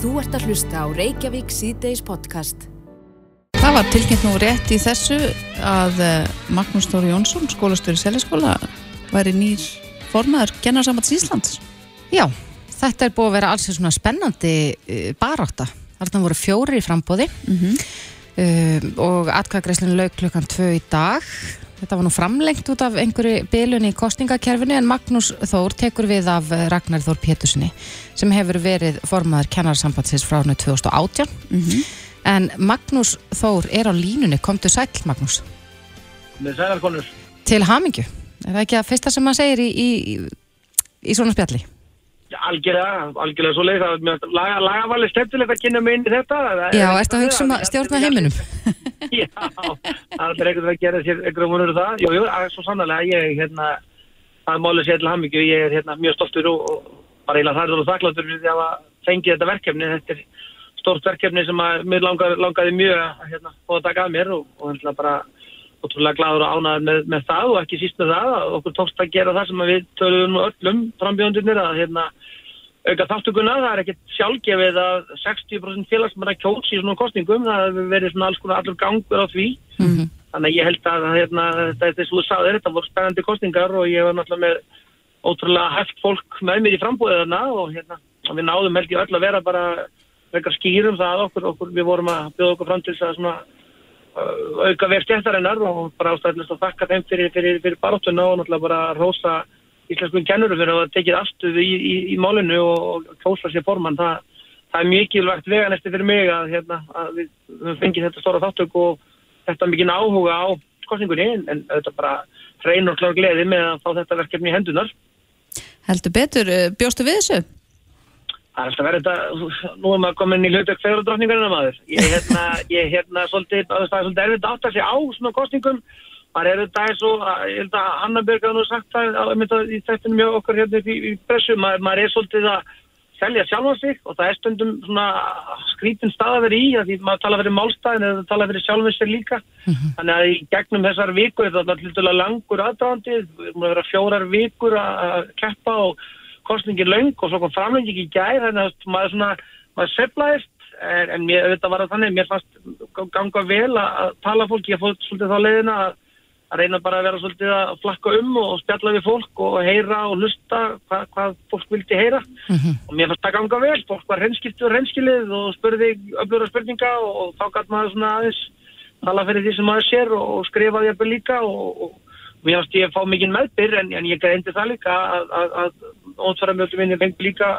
Þú ert að hlusta á Reykjavík síðdeis podcast. Það var tilkynnt nú rétt í þessu að eh, Magnús Tóri Jónsson, skólastöru Seliskóla, væri nýr formaður Genarsambands Íslands. Já, þetta er búið að vera alls svona spennandi uh, barátta. Þarna voru fjóri í frambóði Mm uh, og atkvæðagreislinn lauk klukkan tvö í dag. Þetta var nú framlengt út af einhverju bilun í kostningakerfinu en Magnús Þór tekur við af Ragnar Þór Pétursinni sem hefur verið formaður kennarsambandsins frá árinu 2018. -hmm. En Magnús Þór er á línunni, komdu sæl Magnús, með sælarkonur. til hamingju. Er það ekki að fyrsta sem maður segir í, í, í, í svona spjalli? Algjörlega, algjörlega svo leið. Það er mjög laga, lagavalið stefnilegt að kynna mig inn í þetta. Já, er- ertu að hugsa um að stjórna heiminum? Já, það er veginn að gera sér einhverjum vonur um það. Jú, jú, það er svo sannlega, ég, hérna, það er málið sér til hamingju, ég er hérna mjög stoltur og, og bara eiginlega þar og þakkláttur fyrir því að hafa fengið þetta verkefni. Þetta er stórt verkefni sem að mér langar, langaði mjög að hérna, fá að taka að mér og, og hérna bara ótrúlega gladur og ánæður með, með það og ekki síst með það að okkur tókst að gera það sem að við töluðum öllum frambjóðundirnir að hérna auka þáttuguna, það er ekkert sjálfgefið að 60% félagsmanna kjósi í svona kostningum, það verið svona alls konar allur gangur á því. Þannig að ég held að hérna, þetta er að þú sagðir, þetta voru spennandi kostningar og ég var náttúrulega með ótrúlega hægt fólk með mér í frambúðið þarna og hérna, og við náðum held ég öll að vera bara vekkar skýrum það að okkur, okkur við vorum að bjóða okkur fram til þess að svona auka verð stjættarinnar og bara ástæðilegst að þakka þeim fyrir, fyrir, fyrir baráttuna og náttúrulega bara rósa íslenskum kennurum fyrir að hafa tekið afstöðu í, í, í málinu og, kjósa sér formann. Það, það er mikilvægt veganesti fyrir mig að, hérna, að við höfum fengið þetta stóra þáttök og þetta mikið áhuga á kostningunni en þetta bara hrein og klár gleði með að fá þetta verkefni í hendunar. Heldur betur, eh, bjóstu við þessu? Það er alltaf verið þetta, nú er maður komin í hlutverk fegur og drottningarinn maður. Ég hérna, ég hérna svolítið, það er svolítið erfitt að átta sig á svona kostningum. Það er þetta eins og, ég held að Hanna Björg hafa nú sagt það, í þættinu mjög okkur hérna í, í pressu, maður, maður er svolítið að selja sjálfa sig og það er stundum svona skrítin stað að vera í, að því maður tala fyrir málstæðin eða tala fyrir sjálfum sér líka. Þannig að í gegnum þessar vikur, þetta er alltaf langur aðdáðandi, við erum að vera fjórar vikur að að keppa og kostningin löng og svo kom framlenging í gær þannig að maður svona, maður seflaðist en, en mér, þetta var að þannig, mér fannst ganga vel að, að tala fólki, ég fótt svolítið þá leiðina að, að reyna bara að vera svolítið að flakka um og spjalla við fólk og heyra og hlusta hva, hvað fólk vildi heyra. Og mér fannst það ganga vel, fólk var reynskipt og reynskilið og spurði öflura spurninga og, og þá gæt maður svona aðeins tala fyrir því sem maður sér og, og skrifa því að líka og, og Mér finnst ég að fá mikið meðbyr en, en ég greindi það líka að, ótfæramjöldum minni fengi líka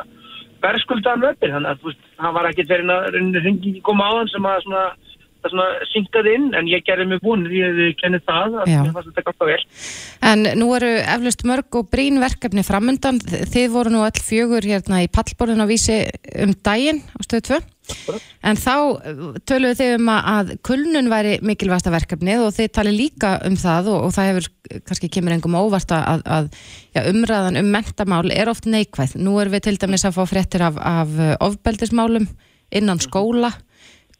verðskuldaðan meðbyr. Þannig að það var ekkert verið að ringi koma á þann sem að svona, það svona synkaði inn en ég gerði mig búin því að þið kennið það að mér fannst þetta gott að vel. En nú eru eflust mörg og brín verkefni framundan. Þið voru nú all fjögur hérna í pallborðin á vísi um daginn á stöðu 2. En þá uh, töluðu þið um að- kulnun væri mikilvægsta verkefnið og þið tali líka um það og, og það hefur kannski kemur engum óvart að, að já, umræðan um mentamál er oft neikvæð. Nú erum við til dæmis að fá fréttir af, af uh, ofbeldismálum innan skóla.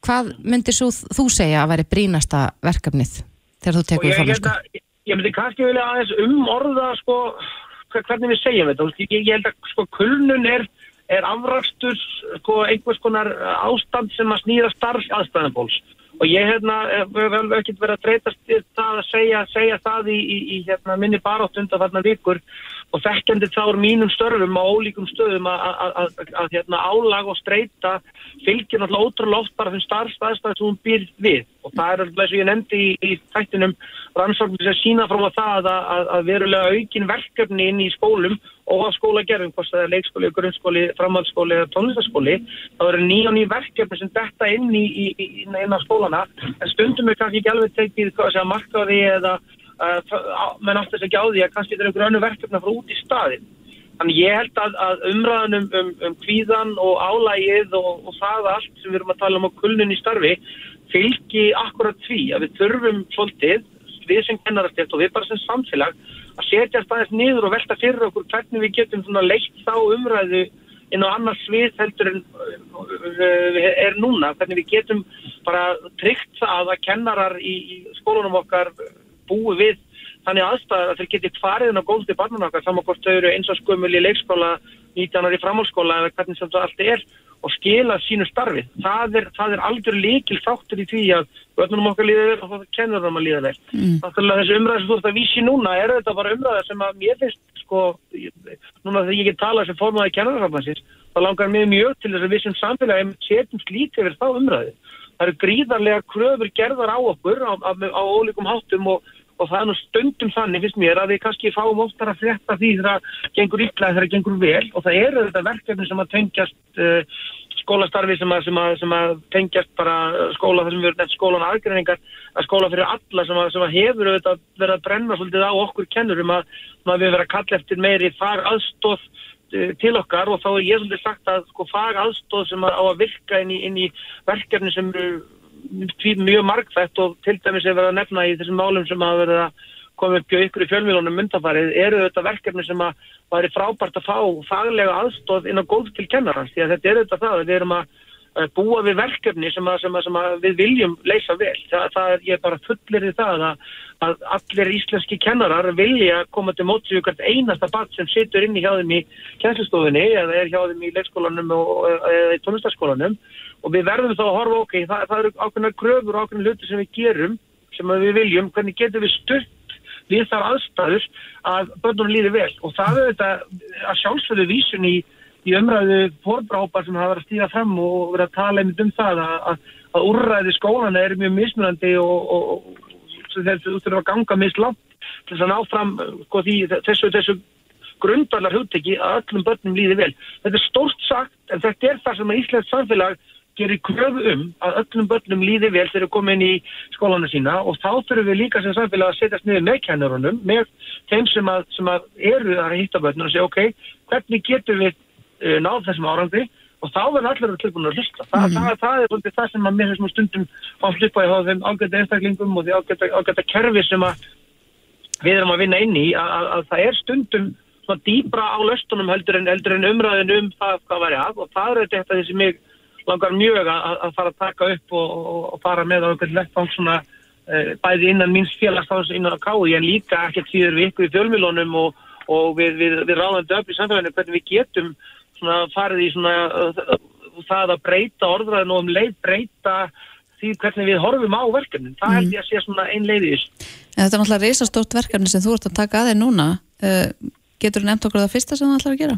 Hvað myndir svo, þú segja að væri brínasta verkefnið þegar þú tekur við hérna, formennsku? ég, myndi kannski vilja aðeins umorða sko, hver- hvernig við segjum þetta. Ég, ég held að sko, kulnun er, er afrakstur sko, einhvers konar ástand sem að snýra starf aðstæðanbóls. Og ég hérna, við höfum ekkert verið að treytast við það að segja, segja það í, í, í hérna, minni barátt undan þarna vikur og þekkjandi þá úr mínum störfum á ólíkum stöðum að, hérna, álag og streyta fylgir náttúrulega ótrúlega oft bara þeim starfstæðstæð sem hún býr við. Og það er alltaf eins og ég nefndi í, í þættinum rannsóknir sem sína frá að það að, að, að verulega aukin verkefni inn í skólum og á skólagerðum, hvort það er leikskóli, grunnskóli, framhaldsskóli eða tónlistaskóli, þá eru ný og ný verkefni sem detta inn í, í, í skólana, en stundum er kannski ekki alveg tekið hvað sé að marka því eða menn átti þess ekki á því að kannski þetta er einhver önnu verkefni að fara út í staðin. Þannig ég held að, að umræðan um, um, kvíðan og álægið og, og það allt sem við erum að tala um á kulnun í starfi fylgi akkurat því að við þurfum svolítið, við sem kennarastjætt og við bara sem samfélag, að setja staðist niður og velta fyrir okkur hvernig við getum leitt þá umræðu inn á annars svið heldur en uh, er núna, hvernig við getum bara tryggt það að kennarar í, í skólunum okkar búi við þannig aðstæða að þeir geti farið inn á góldi barnana okkar saman hvort þau eru eins og skumul í leikskóla 19 ári framhalskóla eða hvernig sem það allt er og skila sínu starfi. Það er, það er algjör líkil þáttur í því að börnunum okkar líða vel og það kennur þeim að líða vel. Mm. Þessi umræði sem þú ert að vísi núna er þetta bara umræði sem að mér finnst sko, núna þegar ég get tala sem formaði kennararsambansins, það langar mér mjög til þess að við sem samfélagi setjum slítið verið þá umræði. Það eru gríðarlega kröfur gerðar á okkur á, á, á ólíkum háttum og og það er nú stundum þannig, finnst mér, að við kannski fáum oftar að frétta því þegar það gengur illa þegar það gengur vel. Og það eru þetta verkefni sem að tengjast uh, skólastarfi sem að, sem, að, sem að tengjast bara skóla þar sem við erum nefnt skólan aðgreiningar að skóla fyrir alla sem að, sem að hefur auðvitað verið að brenna svolítið á okkur kennurum að við verðum að kalla eftir meiri fag aðstóð uh, til okkar. Og þá er ég svolítið sagt að sko, fag aðstóð sem á að virka inn í, inn í verkefni sem eru mjög margfætt og til dæmis er verið að nefna í þessum málum sem hafa verið að koma upp á ykkur í fjölmílunum myndafarið eru þetta verkefni sem að væri frábært að fá faglega aðstóð inn á gólf til kennarans því að þetta er þetta það við erum að búa við verkefni sem, að, sem, að, sem að við viljum leysa vel. Það, það er ég bara fullir í það að, allir íslenski kennarar vilja koma til mótsvíu hvert einasta barn sem situr inn í hjá þeim í kjænslustofinni eða er hjá þeim í leikskólanum eða í tónlistaskólanum og við verðum þá að horfa okay, það, það eru ákveðna gröfur og ákveðna hluti sem við gerum sem við viljum, hvernig getum við stutt við þar aðstæður að börnum líði vel og það er þetta að sjálfsögðu vísun í, í umræðu fórbrápar sem hafa verið að stíða fram og verið að tala einmitt um það að, að, að úrræði skólana er mjög mismunandi og, og, og þessu þurfa að ganga mislant til þess að ná fram sko, því, þessu, þessu grundarlar hugteki að öllum börnum líði vel. Þetta er stórt sagt en þetta er það sem að Íslands samfélag gerir kröfu um að öllum börnum líði vel þegar við komum inn í skólanu sína og þá þurfum við líka sem samfélag að setjast niður með kennurunum, með þeim sem að, sem að eru að hitta börnum og segja ok, hvernig getum við uh, náð þessum árangri og þá verður allir tilbúin að hlusta. Þa, mm. það, það er svolítið það sem að mér þessum stundum fáum hlupa í þeim ágæta einstaklingum og því ágæta, ágæta kerfi sem að við erum að vinna inn í að, að, að það er stundum svona dýbra á löstunum heldur en, heldur en umræðin um það hvað væri að og það er þetta þessi mig langar mjög að, að fara að taka upp og, og, fara með á einhvern lettfang svona e, bæði innan minns félagstáðs innan á kái en líka ekkert síður við ykkur í fjölmilónum og, og við, við, við ráðandi upp í samfélaginu hvernig við getum svona farið í svona uh, það að breyta orðræðinu og um leið breyta því hvernig við horfum á verkefnin. Það mm. held ég að sé svona einn leið í þessu. Þetta er náttúrulega reysastórt verkefni sem þú ert að taka að þér núna. Uh, getur þú nefnt okkur það fyrsta sem þú ætlar að gera?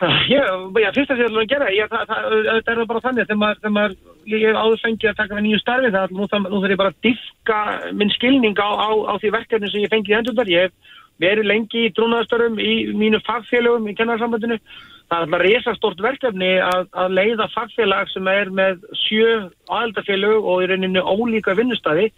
Já, já fyrsta sem ég ætla að gera, ég, það, það, það er bara þannig maður, þegar maður, ég hef áður fengið að taka með nýju starfi það, nú, það, nú þarf ég bara að diffka minn skilning á, á, á því verkefni sem ég fengið í hendundar, ég hef verið lengi í trúnaðarstörum í mínu fagfélögum í kennarsamöndinu, það er alltaf resastort verkefni að, að leiða fagfélag sem er með sjö aðeldafélög og í rauninu ólíka vinnustadi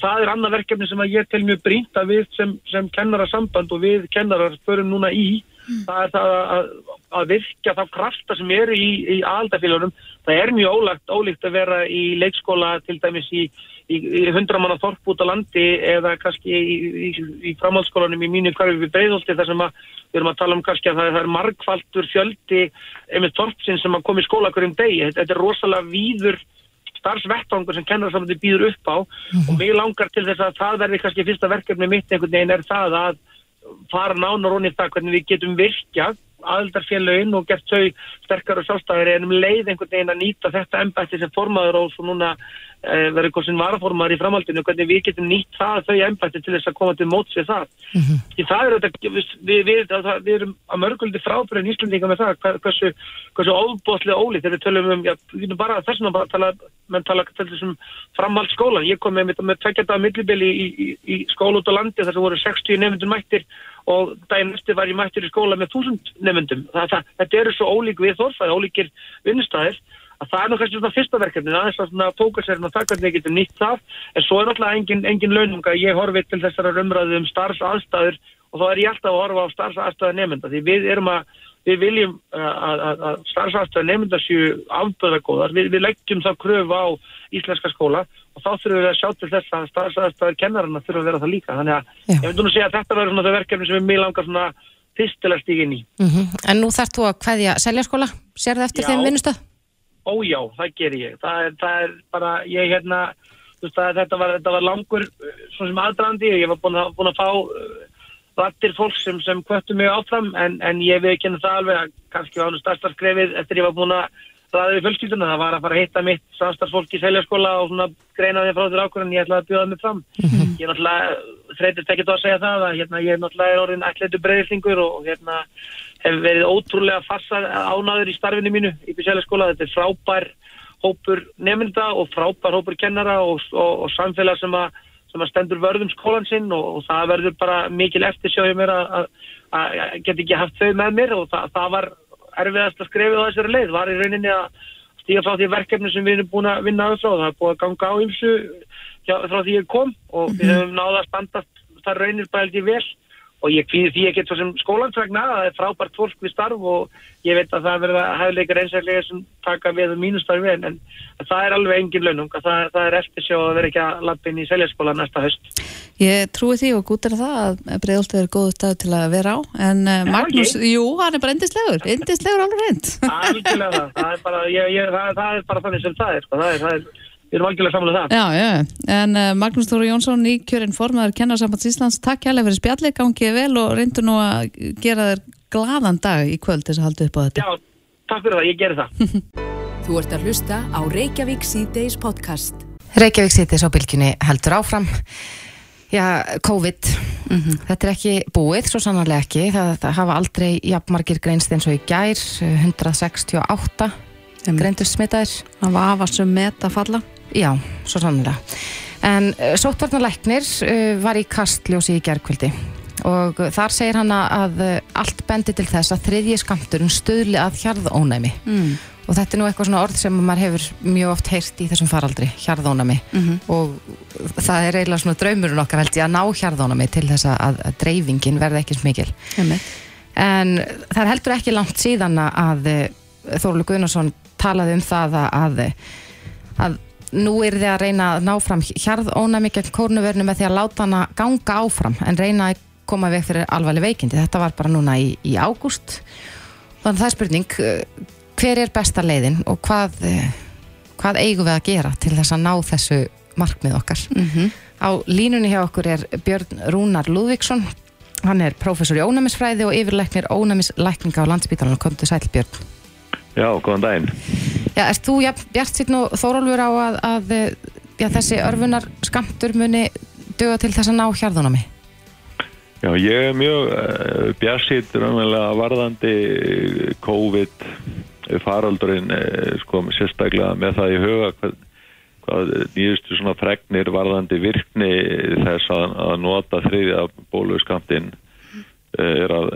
það er annað verkefni sem ég tel mjög brínt að við sem, sem kennarasamband og við kennarar förum núna í mm. það er það að, að virka þá krafta sem eru í, í aldafélagum það er mjög ólagt, ólíkt að vera í leikskóla til dæmis í, í, í hundramanna þorp út á landi eða kannski í framhaldsskólanum í mínu hverju við breyðolti þar sem að við erum að tala um kannski að það er, margfaldur fjöldi einmitt þorpsinn sem að koma í skóla hverjum degi, þetta er rosalega víður starfsvettvangur sem kennarsamöndi býður upp á mm -hmm. og mér langar til þess að það verði kannski fyrsta verkefni mitt einhvern veginn er það að fara nánar onni það hvernig við getum virkjað aðaldarfélaginn og gert þau sterkar og sjálfstæðir en um leið einhvern veginn að nýta þetta ennbætti sem formaður og svo núna verður eitthvað sem varaformaður í framhaldinu hvernig við getum nýtt það þau ennbætti til þess að koma til móts við það mm -hmm. því það er þetta, við, við, við, við erum að mörguldi frábærin íslendinga með það hversu, hversu óbóðslega ólið þegar við tölum um, já, við erum bara þessum að tala, menn tala til þessum framhaldsskólan, ég kom með, með, með tveggjata millibili í, í, í skóla út á landi þar sem voru 60 nefndur mættir og daginn eftir var ég mættur í skóla með þúsund nefndum. Þetta eru svo ólík við þorfæði, ólíkir vinnustæðir að það er nú kannski svona fyrsta verkefni aðeins að svona fókusera og það hvernig ég getur nýtt það. En svo er náttúrulega engin, engin laununga ég horfi til þessara umræðu um starfsaðstæður og þá er ég alltaf að horfa á starfsaðstæðu nefnda því við erum að við viljum að, að, að starfsaðstæðu nefnda séu afböðagóðar við, við leggjum þá kröfu á íslenska skóla og þá þurfum við að sjá til þess að starfsaðstæður kennarana þurfum að vera það líka. Þannig að Já. ég myndi nú að Ójá, það ger ég. Það er, það er bara, ég hérna, veist, það, þetta, var, þetta var langur svona sem aðdrandi og ég var búin að, búin að fá uh, rattir fólk sem, sem kvöttu mig áfram en, en ég við ekki henni það alveg að kannski var hann starsta skrefið eftir ég var búin að ræða við fjölskylduna, það var að fara að hitta mitt samstarfsfólk í seljaskóla og svona greina því frá þér ákvörðan, ég ætlaði að bjóða mig fram. Ég er náttúrulega þreytist ekki þá að segja það að hérna, ég er náttúrulega orðin ætleitu breyðislingur og hérna hef verið ótrúlega fassa ánáður í starfinu mínu í seljaskóla, þetta er frábær hópur nefnda og frábær hópur kennara og, og, og samfélag sem að sem að stendur vörðum skólan sinn og, og það verður bara mikil eftir sjáum mér að, að, að get ekki haft þau með mér og það, það var erfiðast að skrifa á þessari leið. Var í rauninni að stíga frá því verkefni sem við erum búin að vinna frá. Það er búin að ganga á ymsu frá því ég kom og við hefum náða að standast það raunir ég vel og ég kvíði því ekki svo sem skólansvegna það er frábært fólk við starf og ég veit að það verða hæfleikar einsæklega sem taka við um mínustarfi en, en það er alveg engin launung það, það er eftir sjá að vera ekki að lappin í seljaskóla næsta höst Ég trúi því og gútt er það að Breiðoltið er góð stað til að vera á en uh, Magnús, okay. jú, hann er bara endislegur endislegur alveg reynd er bara, það er bara þannig sem það er, sko. það er, það er Við erum algjörlega samanlega það. Já, já, en uh, Magnús Þóru Jónsson í kjörinn formadur Kennarsambands Íslands, takk hjálpa fyrir spjallið, gangið vel og reyndu nú að gera þér gladan dag í kvöld þess að halda upp á þetta. Já, takk fyrir það, ég gerir það. Þú ert að hlusta á Reykjavík C-Days podcast. Reykjavík C-Days á bylginni heldur áfram. Já, COVID, mm -hmm. þetta er ekki búið, svo sannarlega ekki. Það, það hafa aldrei jafnmargir greinst eins og í gær, 168 greindur smitaðir. Það var afastum met að falla. Já, svo sannlega. En uh, sóttvarnalæknir uh, var í kastljósi í gerðkvöldi og þar segir hann að allt bendi til þess að þriðji skamturinn stöðli að hjarðónæmi mm. og þetta er nú eitthvað svona orð sem maður hefur mjög oft heyrt í þessum faraldri, hjarðónæmi mm -hmm. og það er eiginlega svona draumurinn okkar held ég að ná hjarðónæmi til þess að, að dreifingin verði ekki smikil. En það er heldur ekki langt síðan að Þórlu Gunnarsson talaði um það að, að nú er þið að reyna að ná fram hjarðónæmi gegn kórnuvernu með því að láta hana ganga áfram en reyna að koma veg fyrir alvarleg veikindi. Þetta var bara núna í, í ágúst. Þannig að það er spurning, hver er besta leiðin og hvað, hvað eigum við að gera til þess að ná þessu markmið okkar? Mm -hmm. Á línunni hjá okkur er Björn Rúnar Lúðvíksson. Hann er prófessor í ónæmisfræði og yfirleiknir ónæmislækninga á landsbítalan og kom til sæl Björn. Já, góðan daginn. Já, erst þú ja, bjart sitt nú þórólfur á að, að já, þessi örfunar skamtur muni döga til þess að ná hjarðunami? Já, ég er mjög uh, bjart sitt varðandi COVID faraldurinn uh, sko, sérstaklega með það í huga hvað, hvað nýjustu svona fregnir varðandi virkni þess að, að nota þriðja bóluskamtinn uh, er að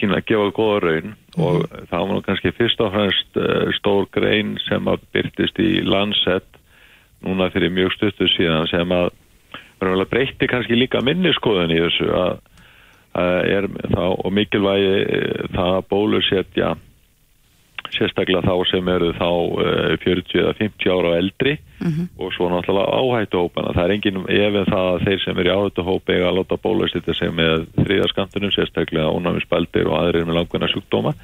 sína að gefa góða raun mm -hmm. og það var nú kannski fyrst og fremst uh, stór grein sem að byrtist í landsett núna fyrir mjög stuttu síðan sem að breytti kannski líka minniskoðun í þessu að, að er þá og mikilvægi uh, það að bólusetja sérstaklega þá sem eru þá uh, 40 eða 50 ára eldri mm -hmm. og svo náttúrulega áhættuhópana. Það er enginn efinn það að þeir sem eru í áhættuhópi eiga að láta bólusetja sig með þriðaskantunum, sérstaklega ónæmisbældir og aðrir með langvinna sjúkdóma.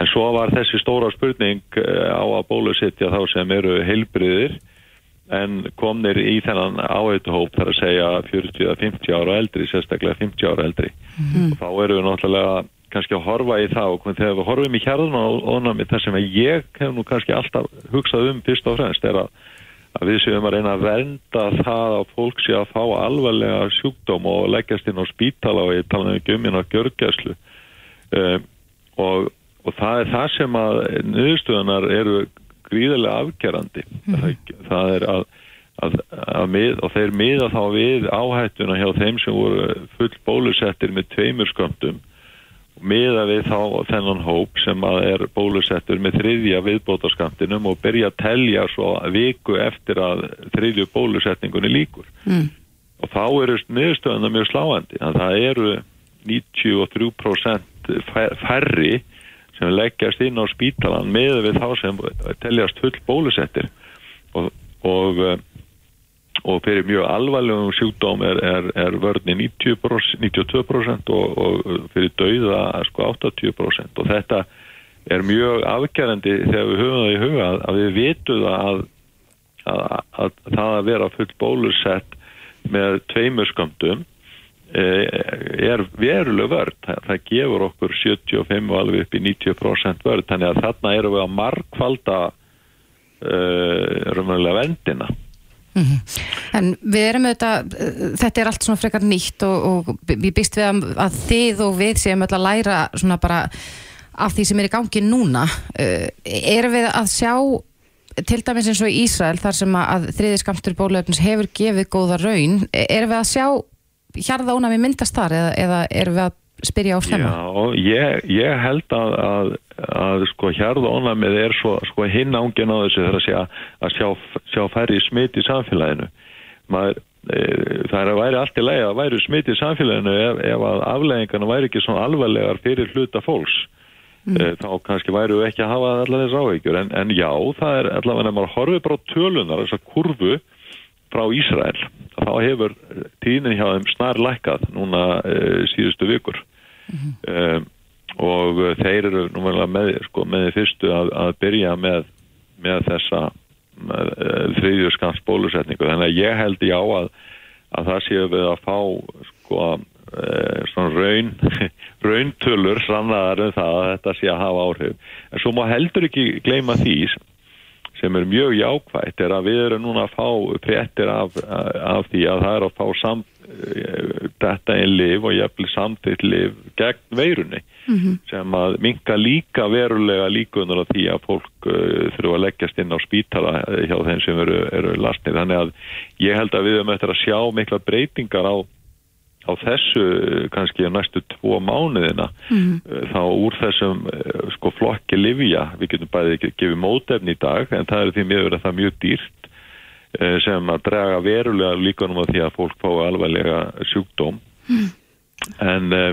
En svo var þessi stóra spurning uh, á að bólusetja þá sem eru heilbriðir en komnir í þennan áhættuhóp þar að segja 40 eða 50 ára eldri, sérstaklega 50 ára eldri. Mm -hmm. Og þá eru við náttúrulega kannski að horfa í það og þegar við horfum í hérðun og ónami það sem ég hef nú kannski alltaf hugsað um fyrst og fremst er að, að við séum að reyna að vernda það að fólk sé að fá alvarlega sjúkdóm og leggjast inn á spítala og ég tala um gömmin á gjörgjæslu um, og, og það er það sem að nöðustuðanar eru gríðilega afgerandi. Mm. það, það er að Að, að mið, og þeir miða þá við áhættuna hjá þeim sem voru full bólusettir með tveimur sköndum miða við þá þennan hóp sem að er bólusettur með þriðja viðbótaskantinum og byrja að telja svo viku eftir að þriðju bólusetningunni líkur mm. og þá eru niðurstöðuna mjög sláandi. Að það eru 93% færri sem leggjast inn á spítalan með við þá sem teljast full bólusettir. Og, og og fyrir mjög alvarlegum sjúkdóm er, er, er vörni 90%, 92% og, og fyrir dauða sko 80% og þetta er mjög afgerandi þegar við höfum það í huga að við vitum að, að, að það að vera full bólusett með tveimur sköndum er veruleg vörd. Það, gefur okkur 75 og alveg upp í 90% vörd. Þannig að þarna erum við að markvalda uh, raunverulega vendina. En við erum auðvitað, uh, þetta er allt svona frekar nýtt og, og ég býst við að, að þið og við séum öll að læra svona bara af því sem er í gangi núna. Uh, erum við að sjá til dæmis eins og í Ísrael þar sem að þriði skamtur bólöfnins hefur gefið góða raun, erum við að sjá hjarða ónami myndast þar eða, eða erum við að spyrja á stemma? Já, ég, ég held að, að, að sko hjarða ónamið er svo, sko hinn ángin á þessu þegar að, sjá, að sjá, sjá færri smitt í samfélaginu. Maður, e, það er að væri allt í leið að væri smitt í samfélaginu ef, ef að afleggingarna væri ekki svona alvarlegar fyrir hluta fólks. Mm. E, þá kannski væri við ekki að hafa allar þess áhyggjur en, en já, það er allavega en maður horfið bara tölunar, þessa kurvu frá Ísrael, þá hefur tíðin hjá þeim snar lækkað núna e, síðustu vikur. Mm -hmm. um, og þeir eru númæðilega með, sko, með því fyrstu að, að byrja með, með þessa uh, þriðju skans bólusetningu. Þannig að ég held já að, að það séu við að fá sko uh, svona raun rauntölur sannaðar um það að þetta sé að hafa áhrif. En svo má heldur ekki gleyma því sem er mjög jákvægt er að við erum núna að fá fréttir af, af því að það er að fá samt þetta einn liv og jæfnvel samtitt liv gegn veirunni mm -hmm. sem að minka líka verulega líkunar af því að fólk uh, þurfa að leggjast inn á spítala hjá þeim sem eru, eru lastnið. Þannig að ég held að við höfum eftir að sjá mikla breytingar á, á þessu kannski næstu tvo mánuðina mm þá úr þessum sko flokki livja, við getum bæðið gefið mótefni í dag en það er því miður að það er mjög dýrt Eh, sem að draga verulega líkanum á því að fólk fái alveglega sjúkdóm mm. en, eh,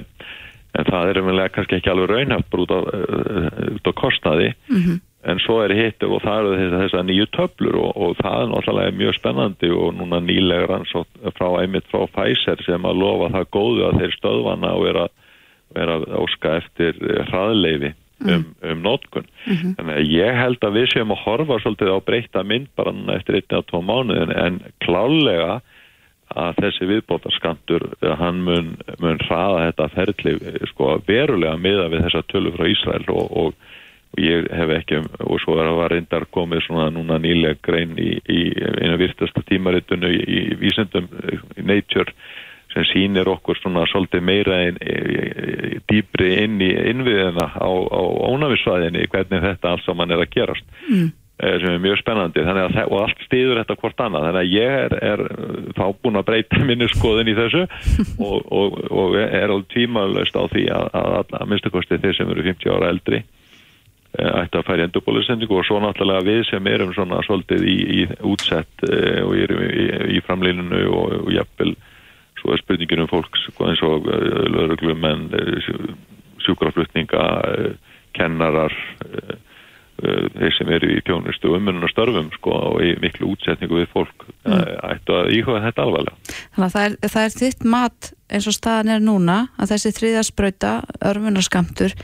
en það er umverulega kannski ekki alveg raunhaft bara út á, eh, á kostnaði mm -hmm. En svo er hitt og það eru þessar nýju töflur og, og það er náttúrulega mjög spennandi og núna nýlega rannsótt frá einmitt frá Pfizer sem að lofa það góðu að þeir stöðvana og er að, er að óska eftir hraðleifi um, um nótkun. Mm -hmm. Þannig að ég held að við séum að horfa svolítið á breyta mynd bara eftir einni á tvo mánuðin en klálega að þessi viðbótarskantur hann mun, mun hraða þetta ferli sko verulega miða við þessa tölu frá Ísrael og, og, og ég hef ekki og svo er að var reyndar komið svona núna nýlega grein í, í einu virtasta tímaritunnu í, í vísendum Nature sem sýnir okkur svona svolítið meira in, dýbri inn í innviðina á, á ónæmisvæðinni hvernig þetta alls saman er að gerast mm. sem er mjög spennandi að, og allt stýður þetta hvort annað þannig að ég er, er þá búin að breyta minni skoðin í þessu og, og, og er alveg tímalöst á því að, að, að minnstakosti þeir sem eru 50 ára eldri eh, ætti að færi endurbólusendingu og svo náttúrulega við sem erum svona svolítið í, í útsett eh, og erum í, í, framlínunu og, og jafnvel svo er spurningin um fólk sko, eins og uh, lögreglumenn uh, sjúkraflutninga kennarar þeir sem eru í tjónustu umönun og störfum sko og í miklu útsetningu við fólk mm. ættu að íhuga þetta alvarlega. Þannig að það er, það er þitt mat eins og staðan er núna að þessi þriðaspröyta, örfunarskamptur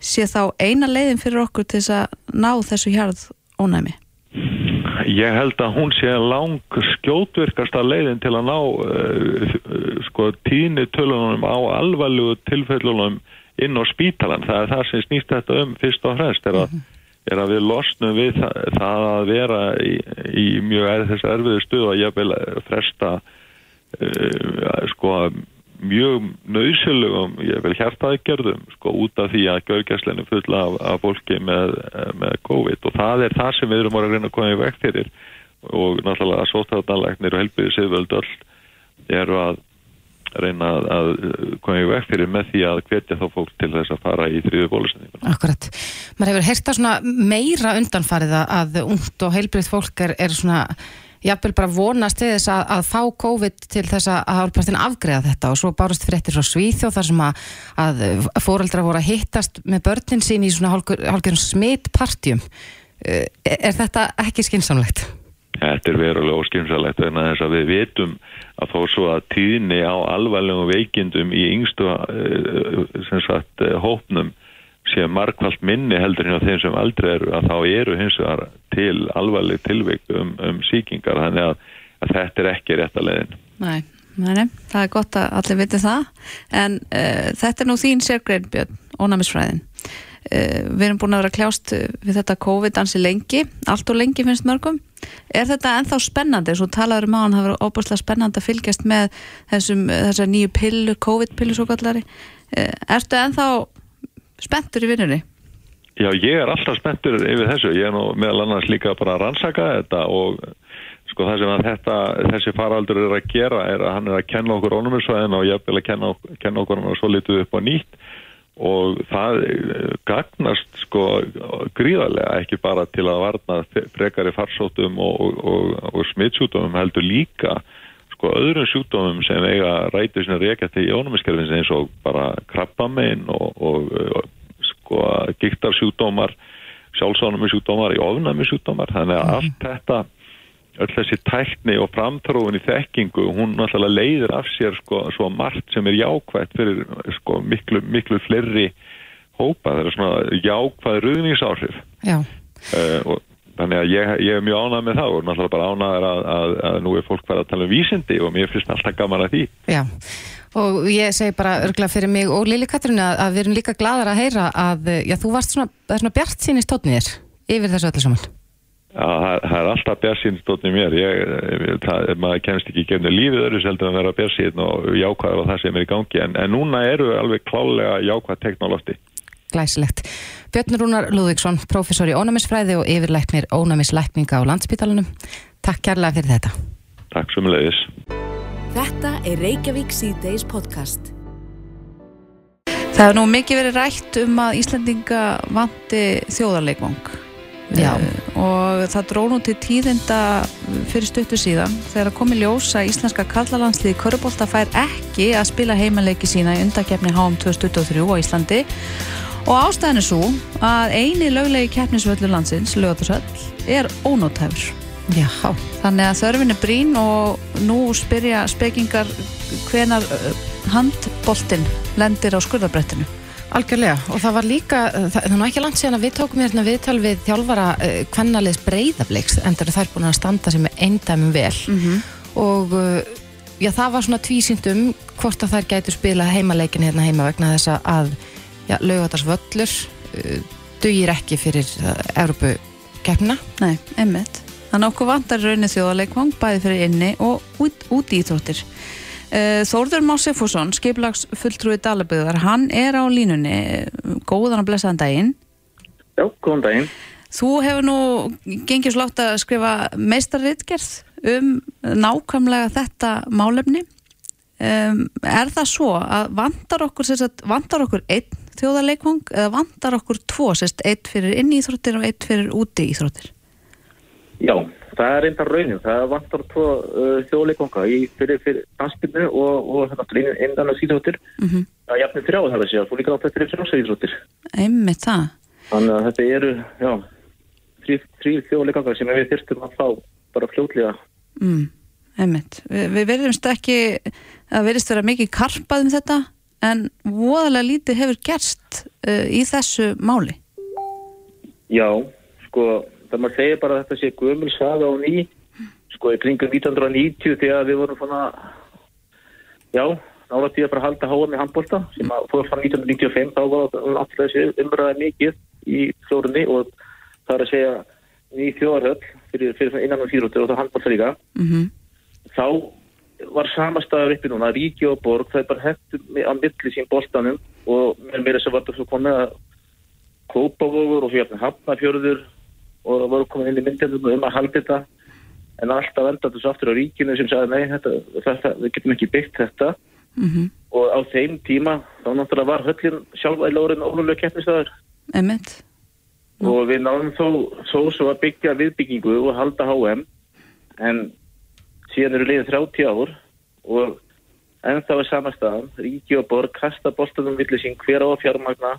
sé þá eina leiðin fyrir okkur til þess að ná þessu hjarð ónæmi? Ég held að hún sé lang skjótvirkasta leiðin til að ná uh, sko tíni tölunum á alvarlegu tilfellunum inn á spítalan. Það er það sem snýst þetta um fyrst og fremst er að, er að við losnum við það, það að vera í, í mjög er, erfiðu stuð og ég vil fresta uh, sko mjög nöysilegum, ég vil hjartaðgerðum sko út af því að görgjæsleinu fulla af, af fólki með, með COVID og það er það sem við erum að reyna að koma í vekk fyrir og náttúrulega að sótarðanlegnir og helbiðið séðvöldu öll eru að reyna að koma í vekk fyrir með því að hvetja þá fólk til þess að fara í þrýðu bólusendingun. Akkurat. Man hefur heyrta svona meira undanfarið að ungt og heilbrið fólk er, er svona jafnvel bara vonast til þess að, að fá COVID til þess að hálfpartin afgreða þetta og svo bárust fréttir frá Svíþjóð þar sem að, að fóreldra voru að hittast með börnin sín í svona hálfgerðum smittpartjum. Eh, er þetta ekki skinsamlegt? Þetta er verulega óskynsalegt en þess að við vitum að þó svo að tíðni á alvarlegum veikindum í yngstu eh, sagt, eh, hópnum sé markvallt minni heldur hérna þeim sem aldrei eru að þá eru hins vegar til alvarleg tilveik um, um síkingar þannig að, að þetta er ekki rétt að leiðin. Nei, Nei, það er gott að allir viti það. En uh, þetta er nú þín sérgrein Björn, ónæmisfræðin. Uh, við erum búin að vera kljást uh, við þetta COVID-dansi lengi, allt og lengi finnst mörgum, er þetta ennþá spennandi og talaður um á hann, það verður óbúslega spennandi að fylgjast með þessum þessar nýju pillur, COVID-pillur svo kallari ertu ennþá spenntur í vinnunni? Já, ég er alltaf spenntur yfir þessu, ég er nú meðal annars líka bara að rannsaka þetta og sko það sem þetta, þessi faraldur er að gera er að hann er að kenna okkur ónuminsvæðin og ég vil að kenna, kenna okkur hann svo litið upp á nýtt og það eh, gagnast sko gríðarlega ekki bara til að varna frekari farsóttum og, og, og smittsjútumum heldur líka sko öðrum sjútumum sem eiga rætið sinna reykja til ónuminskerfins eins og bara krabbamein og, og sko gíktarsjútumar sjálfsánumissjútumar í ofnamissjútumar þannig að allt þetta öll þessi tækni og framtróðun í þekkingu, hún náttúrulega leiðir af sér sko, svo margt sem er jákvægt fyrir sko, miklu, miklu fleiri hópa, það er svona jákvæð ruðningsáhrif. Já. uh, og þannig að ég, ég er mjög ánægð með það og náttúrulega bara ánægð að, að, að nú er fólk farið að tala um vísindi og mér finnst alltaf gaman að því. Já, og ég segi bara örgla fyrir mig og Lili Katrín að, að við erum líka gladar að heyra að, já, þú varst svona, svona bjart sín í stótnir yfir þessu öllu saman. Já, það, það er alltaf björnsýn stótni mér. Ég, það, maður kemst ekki gefni lífið öðru seldur að vera björnsýn og jákvæður á það sem er í gangi. En, en núna eru alveg klálega jákvæð teknolófti Glæsilegt. Björn Rúnar Lúðvíksson, professor í ónæmisfræði og yfirleiknir ónæmisleikninga á landsbytalanum. Takk kærlega fyrir þetta. Takk sem leiðis. Þetta er Reykjavík C-Days podcast. Það hefur nú mikið verið rætt um að Íslandinga vanti þjóðarleikvang Já. Eh, og það dró nú til tíðinda fyrir stuttu síðan þegar komi ljós að íslenska kallalandsliði Körbólta fær ekki að spila heimaleiki sína í undakefni HM 2023 á Íslandi og ástæðan er svo að eini löglegi keppnisvöldur landsins, lögatursöll, er ónótæfur Já. þannig að þörfin er brín og nú spyrja spekingar hvenar handboltinn lendir á skurðabrettinu Algjörlega og það var líka, það, það er nú ekki langt síðan að við tókum hérna viðtal við þjálfara uh, kvennaliðs breyðabliks endur þær búin að standa sem er eindæmum vel -hmm. og já, það var svona tvísýnt um hvort að þær gætu spila heimaleikin hérna heima vegna þess að já, laugatarsvöllur uh, dugir ekki fyrir uh, Európu keppna. Nei, einmitt. Þannig að okkur vantar raunin þjóðarleikvang bæði fyrir inni og út, út í þróttir. Uh, Þórður Már Sifússon, skiplags fulltrúi Dalaböðar, hann er á línunni, góðan og blessaðan daginn. Já, góðan daginn. Þú hefur nú gengið slátt að skrifa meistarritgerð um nákvæmlega þetta málefni. Um, er það svo að vantar okkur, sagt, vantar okkur einn þjóðarleikvang eða vantar okkur tvo, sérst, einn fyrir inn í íþróttir og einn fyrir úti í íþróttir? Já, það er reyndar raunin. Það vantar tvo uh, þjóðleikvanga í fyrir, fyrir danspilnu og, og hérna innan að síðróttir. Mm -hmm. Er jafnir þrjáð það að segja, þú líka átt þetta fyrir frjálsæðíþróttir. Einmitt það. Þannig að þetta eru, já, þrý þjóðleikvanga sem við þyrstum að fá bara fljótlega. Mm, einmitt. Vi, við verðumst ekki, það verðist vera mikið karpað um þetta en voðalega lítið hefur gerst uh, í þessu máli. Já, sko, það maður segir bara að þetta sé gömul saga á ný, sko, í kringum 1990 þegar við vorum svona, já, nála tíða bara halda háa með handbólta sem að fóða fram 1995, þá var alltaf þessi umræða mikið í flórunni og það er að segja ný þjóðarhöll fyrir, fyrir innan og fýrúttur og það handbólta líka. Mm -hmm. Þá var samastæður uppi núna, Ríki og Borg, það er bara hættu á milli sín bóltanum og mér meira sem var þetta svo komið að Kópavogur og hérna Hafnafjörður og það voru komin inn í myndinu um að halda þetta en alltaf enda þessu aftur á ríkinu sem sagði nei, þetta, þetta, við getum ekki byggt þetta Mm -hmm. og á þeim tíma þá náttúrulega var höllin sjálfa í lórin ólulega keppnistæður Einmitt. og við náðum þó svo svo að byggja viðbyggingu og halda HM en síðan eru liðið 30 ár og ennþá er samastæðan ríki og borg kasta boltanum villi sín hver á fjármagna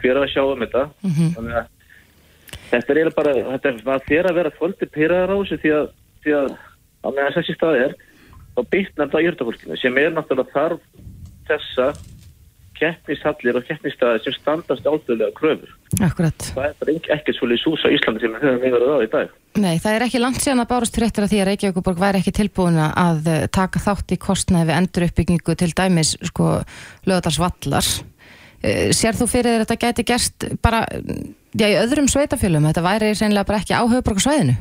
hver á að sjá um þetta Mm -hmm. þannig að þetta er bara þetta er þér að vera kvöldi pyrraðar á þessu því að, því að á meðan þessi stað er þá byggnar það jörgafólkinu sem er náttúrulega þarf þessa keppnishallir og keppnisstaði sem standast áldulega kröfur. Akkurat. Það er bara ekki svolítið sús á Íslandi sem við höfum yfir það í dag. Nei, það er ekki langt síðan að bárust fréttir að því að Reykjavíkuborg væri ekki tilbúin að eh, taka þátt í kostnaði við enduruppbyggingu til dæmis sko lögadalsvallar. Eh, Sér þú fyrir þér að þetta gæti gerst bara já, í öðrum sveitafjölum? Þetta væri reynilega bara ekki á höfuborgarsvæðinu?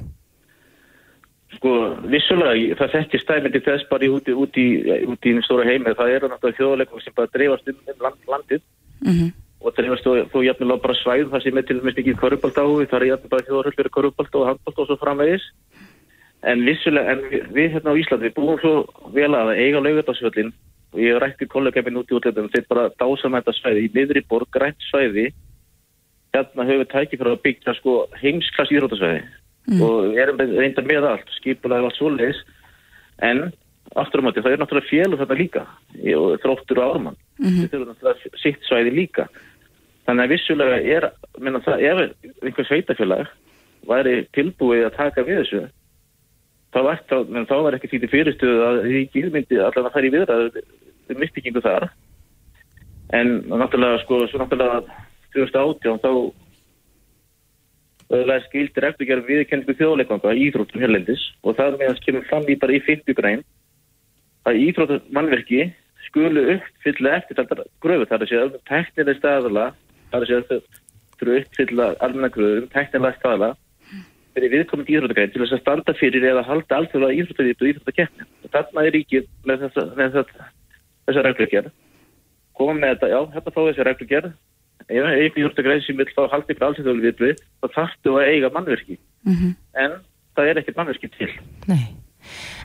Sko, vissulega, það þekkir stæmyndi þess bara í úti, úti, úti í einu stóra heimi. Það eru náttúrulega þjóðleikum sem bara dreifast um, um land, landið Mhm. og dreifast þó, þó jafnilega bara svæð það sem er til dæmis mikið körubalt áhugi. Það er jafnilega bara þjóðarhöll fyrir körubalt og handbalt og svo framvegis. En vissulega, en við, við hérna á Íslandi, við búum svo vel að eiga laugardagsvöllin og ég rætti kollega minn út í útlæðum, þeir bara dása með þetta svæði í niðri borg, grænt svæði hérna höfum við tækið fyrir að byggja sko heimsklass írótasvæði og erum reynda með allt, skipulega allt svoleiðis. En aftur á móti það er náttúrulega félug þetta líka. Og þróttur og ármann. Við þurfum náttúrulega sitt svæði líka. Þannig að vissulega er minna, það, ef einhver sveitafélag væri tilbúið að taka við þessu þá var, þá, menn, þá var ekki því til fyrirstöðu að ríkið myndi allavega fara í viðræðu um uppbyggingu þar. En náttúrulega sko, svo náttúrulega 2018 þá öðlega skildir eftir að gera viðkenningu þjóðleikvanga í íþróttum hérlendis og það meðan kemur fram í bara í 50 græn að íþróttum mannverki skulu uppfylla eftir þetta gröfu þar að segja teknileg staðala þar að þau þurfu uppfylla almenna gröfum, teknilega staðala fyrir viðkomandi íþróttagræn til þess að standa fyrir eða halda alþjóðlega íþróttavít og íþróttakeppni. Og þarna er ríkið með þessa, með þessa, þessa reglugjörð koma með þetta, já, hérna fá þessi reglugjörð ef einhver íþróttagræn sem vil fá halda ykkur alþjóðlega viðbrið þá þarftu að eiga mannverki Mhm. en það er ekkert mannverki til Nei.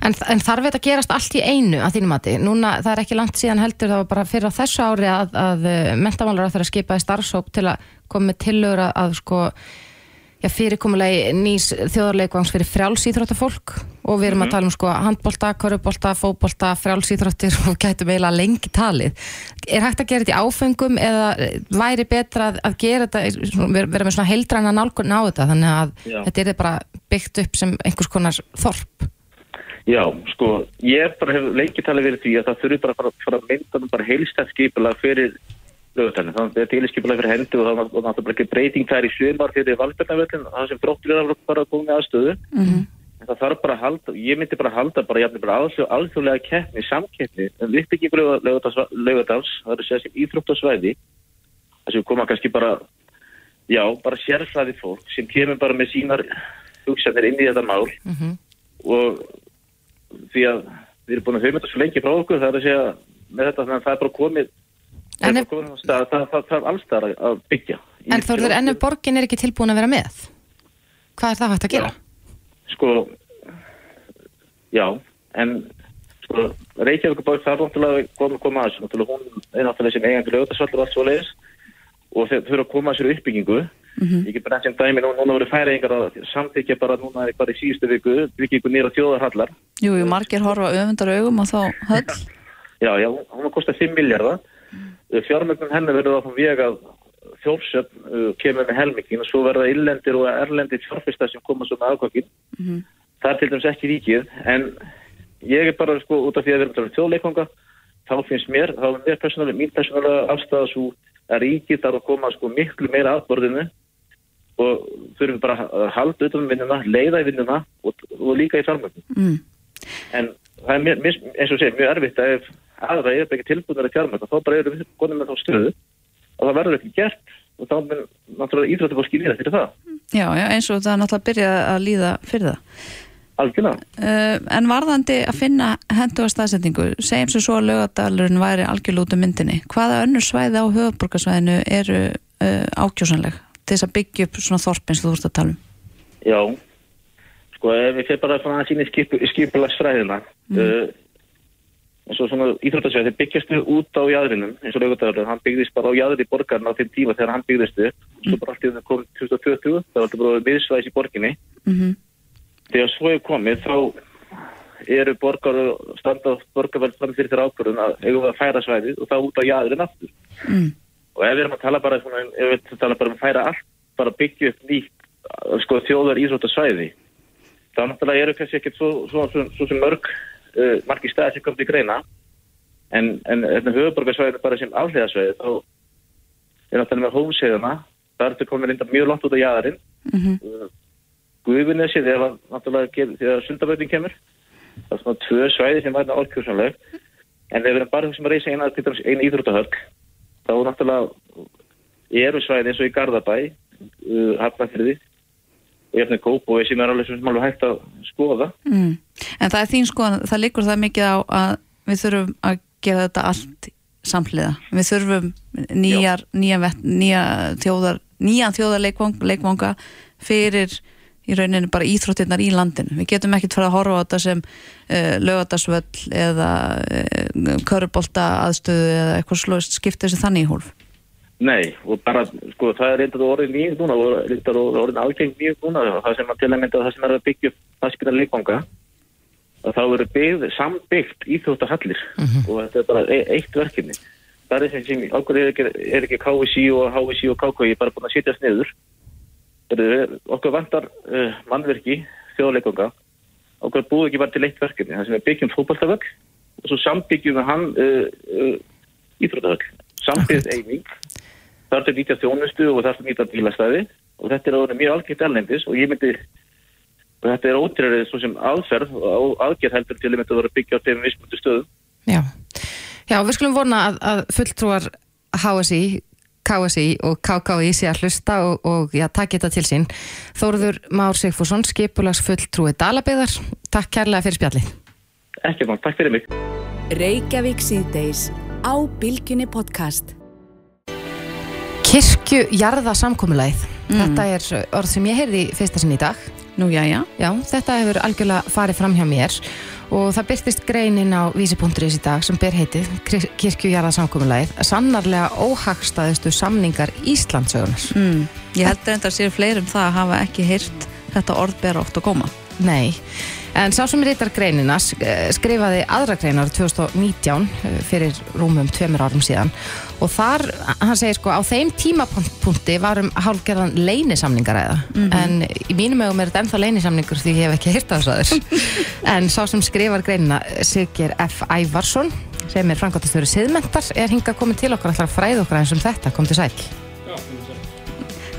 En, en þarf þetta að gerast allt í einu að þínum mati? Núna, það er ekki langt síðan heldur það var bara fyrir á þessu ári að, að mentamálar að þeirra skipaði starfsóp til að koma með tillögur að, að sko fyrirkomulegi nýs þjóðarleikvangs fyrir frjálsýþróttafólk og við erum að tala um sko handbolta, körubolta, fóbolta, frjálsýþróttir og gætum eiginlega lengi talið. Er hægt að gera þetta í áfengum eða væri betra að, að gera þetta, vera með svona heildræna nálgun á þetta þannig að Já. þetta er bara byggt upp sem einhvers konar þorp? Já, sko, ég bara hef leikitali verið því að það þurfi bara að fara, að mynda bara heilstætt skipulag fyrir lögutalinn. Þannig að þetta er skipulag fyrir hendi og það var náttúrulega ekki breyting þær í sumar fyrir valbjörnavöllin, það sem þróttur er að bara koma með aðstöðu. Mhm. En það þarf bara að halda, ég myndi bara að halda bara jafnir bara alþjóð, alþjóðlega keppni, samkeppni, en uppbyggingu lögadals, það er að segja sem íþróttasvæði, þar sem koma kannski bara, já, bara sérfræði fólk sem kemur bara með sínar hugsanir inn í þetta mál og því að við erum búin að höfum þetta svo lengi frá okkur það er að segja með þetta þannig að það er bara komið það En er ef- það, það, það er allstað að byggja En Þorður, en ef borgin er ekki tilbúin að vera með, hvað er það hægt að gera? sko já, en sko, Reykjavík það er náttúrulega komið að koma að þessu náttúrulega hún er náttúrulega sem eigandi lögðarsvallur og allt svo leiðis og þeir þurfa að koma að sér uppbyggingu ég get bara sem dæmi, nú, núna voru færingar að samþykja bara núna bara í síðustu viku byggingu nýra þjóðarhallar Jú, jú, margir horfa öfundar augum og þá höll. Já, já, hún var kostað 5 miljardar. Fjármögnum henni verður á þann veg að þjórsöfn uh, kemur með helmingin og svo verða illendir og erlendir fjárfistar sem koma svo með aðkvækin. Það er til dæmis ekki ríkið, en ég er bara sko út af því að við erum um þjóðleikvanga, þá finnst mér, þá er mér persónulega, mín persónulega afstæða svo að ríkið þarf að koma sko miklu meira aðborðinu og þurfum bara að halda utan um vinnuna, leiða í vinnuna og, og líka í fjármögnum. Mm. En það er mér, eins og segir, mjög erfitt að ef aðra er ekki tilbúinir að fjármæta, þá bara erum við konum með þá stöðu og það verður ekki gert og þá mun náttúrulega íþróttu fólki líða fyrir það. Já, já, eins og það er náttúrulega byrjað að líða fyrir það. Algjörlega. Uh, en varðandi að finna henduga staðsetningu, segjum sem svo að lögadalurinn væri algjörlútu myndinni. Hvaða önnur svæði á höfuborgarsvæðinu eru uh, ákjósanleg til þess að byggja upp svona þorpins þú ert að tala um? Já, sko ef við fyrir bara svona að sína skip, skipulagsfræðina uh, eins og svona íþróttasveið þeir byggjastu út á jæðrinum eins og lögutæður, hann byggðist bara á jæðri borgarna á þeim tíma þegar hann byggðist upp. Svo bara allt í það kom 2020 það var alltaf bara miðsvæðis í borginni. Mm þegar svo er komið þá eru borgar standa borgarverð fram fyrir þeirra ákvörðun að eigum við að færa svæðið og þá út á jæðrin aftur. Mm. og ef við erum að tala bara svona, ef við erum að tala bara um að færa allt bara byggja upp nýtt sko, þjóðar íþróttasvæði þá náttúrulega eru kannski ekkert svo, svo, svo, svo sem mörg uh, margir staði sem komið í greina en, en hérna höfuborgarsvæðinu bara sem afhliðasvæði þá er náttúrulega með hófsæðuna það er þetta komið reynda mjög langt út á jæðarinn Mhm. uh, Guðvinnesi þegar, náttúrulega þegar sundabröðin kemur. Það er svona tvö svæði sem væri álkjörsanleg. En þegar við erum bara sem að reysa eina, til eina íþróttahöll, þá náttúrulega eru svæði eins og í Garðabæ, uh, Hafnarfyrði, og jafnir Kópói sem er alveg sem alveg hægt að skoða. mm. En það er þín skoðan, það liggur það mikið á að við þurfum að gera þetta allt samhliða. Við þurfum nýjar, nýja, nýja þjóðar, nýjan þjóðar leikvanga fyrir í rauninu bara íþróttirnar í landinu. Við getum ekkert fara að horfa á þetta sem uh, lögatarsvöll eða uh, körubolta aðstöðu eða eitthvað slóðist skipta þessi þannig í hólf. Nei, og bara, sko, það er reyndar orðin mjög núna og reyndar orðin ágeng mjög núna. Það sem að til að mynda það sem er að byggja spila leikvanga að þá eru byggð, sambyggt íþróttahallir. Og þetta er bara e eitt verkefni. Það er sem sem okkur er ekki, er ekki KVC og HVC og KKI bara búin að sitja sniður er, okkur vantar uh, mannverki þjóðleikvanga okkur er búið ekki bara til eitt verkefni. Það sem er byggjum fótballtaföll og svo sambyggjum við hann uh, uh, íþróttahöll sambyggð er til að nýta þjónustu og er til að nýta bílastæði og þetta er orðið mjög algjört erlendis og ég myndi og þetta er ótrýrið svo sem aðferð og aðgerð heldur til að vera að byggja á þeim vissmöndu stöðum. Já. Já, við skulum vona að, að fulltrúar HSI, KSI og KKI sé að hlusta og, og já, takk þetta til sín. Þóruður Már Sigfússon, skipulags fulltrúi Dalabeyðar. Takk kærlega fyrir spjallið. Ekki mann, takk fyrir mig. Reykjavík síðdeis á Bilginni podcast. Kirkju jarða samkomulæð. Þetta er orð sem ég heyrði fyrsta sinn í dag. Nú, já, já. Já, þetta hefur algjörlega farið fram hjá mér og það byrtist greinin á vísi.is í dag sem ber heitið Kirkjujarða samkomulæð sannarlega óhagstaðustu samningar Íslandsögunar. Mm. Ég held reyndar að sér fleirum það að hafa ekki heyrt þetta orð bera oft að koma. Nei, en sá sem reytar greinina sk- skrifaði aðra greinar 2019 eh, fyrir rúmum tveimur árum síðan og þar, hann segir sko, á þeim tímapunkti varum hálfgerðan leynisamningaræða en í mínum ögum er þetta ennþá leynisamningur því ég hef ekki hýrt á þessu aður en sá sem skrifar greinina Sigger F. Ævarsson sem er framkvæmtastöru siðmentar er hingað komið til okkar alltaf fræð okkar eins um þetta, kom til sæl.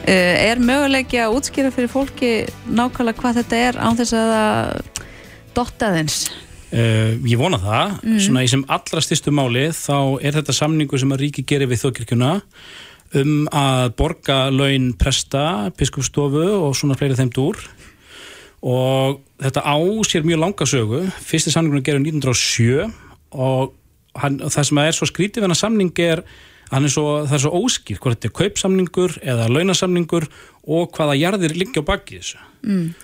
Uh, er möguleiki að útskýra fyrir fólki nákvæmlega hvað þetta er án þess að það dottaðins? Uh, ég vona það, svona í sem allra styrstu máli þá er þetta samningu sem að ríki gerir við þjóðkirkjuna um að borga laun presta, biskupstofu og svona fleiri þeim dúr. Og þetta á sér mjög langa sögu, fyrsti samningunum gerur 1907 og, hann, það sem er svo skrítið við hennar samning er hann er svo, það er svo óskýr hvort þetta er kaupsamningur eða launasamningur og hvaða jarðir liggja á baki þessu.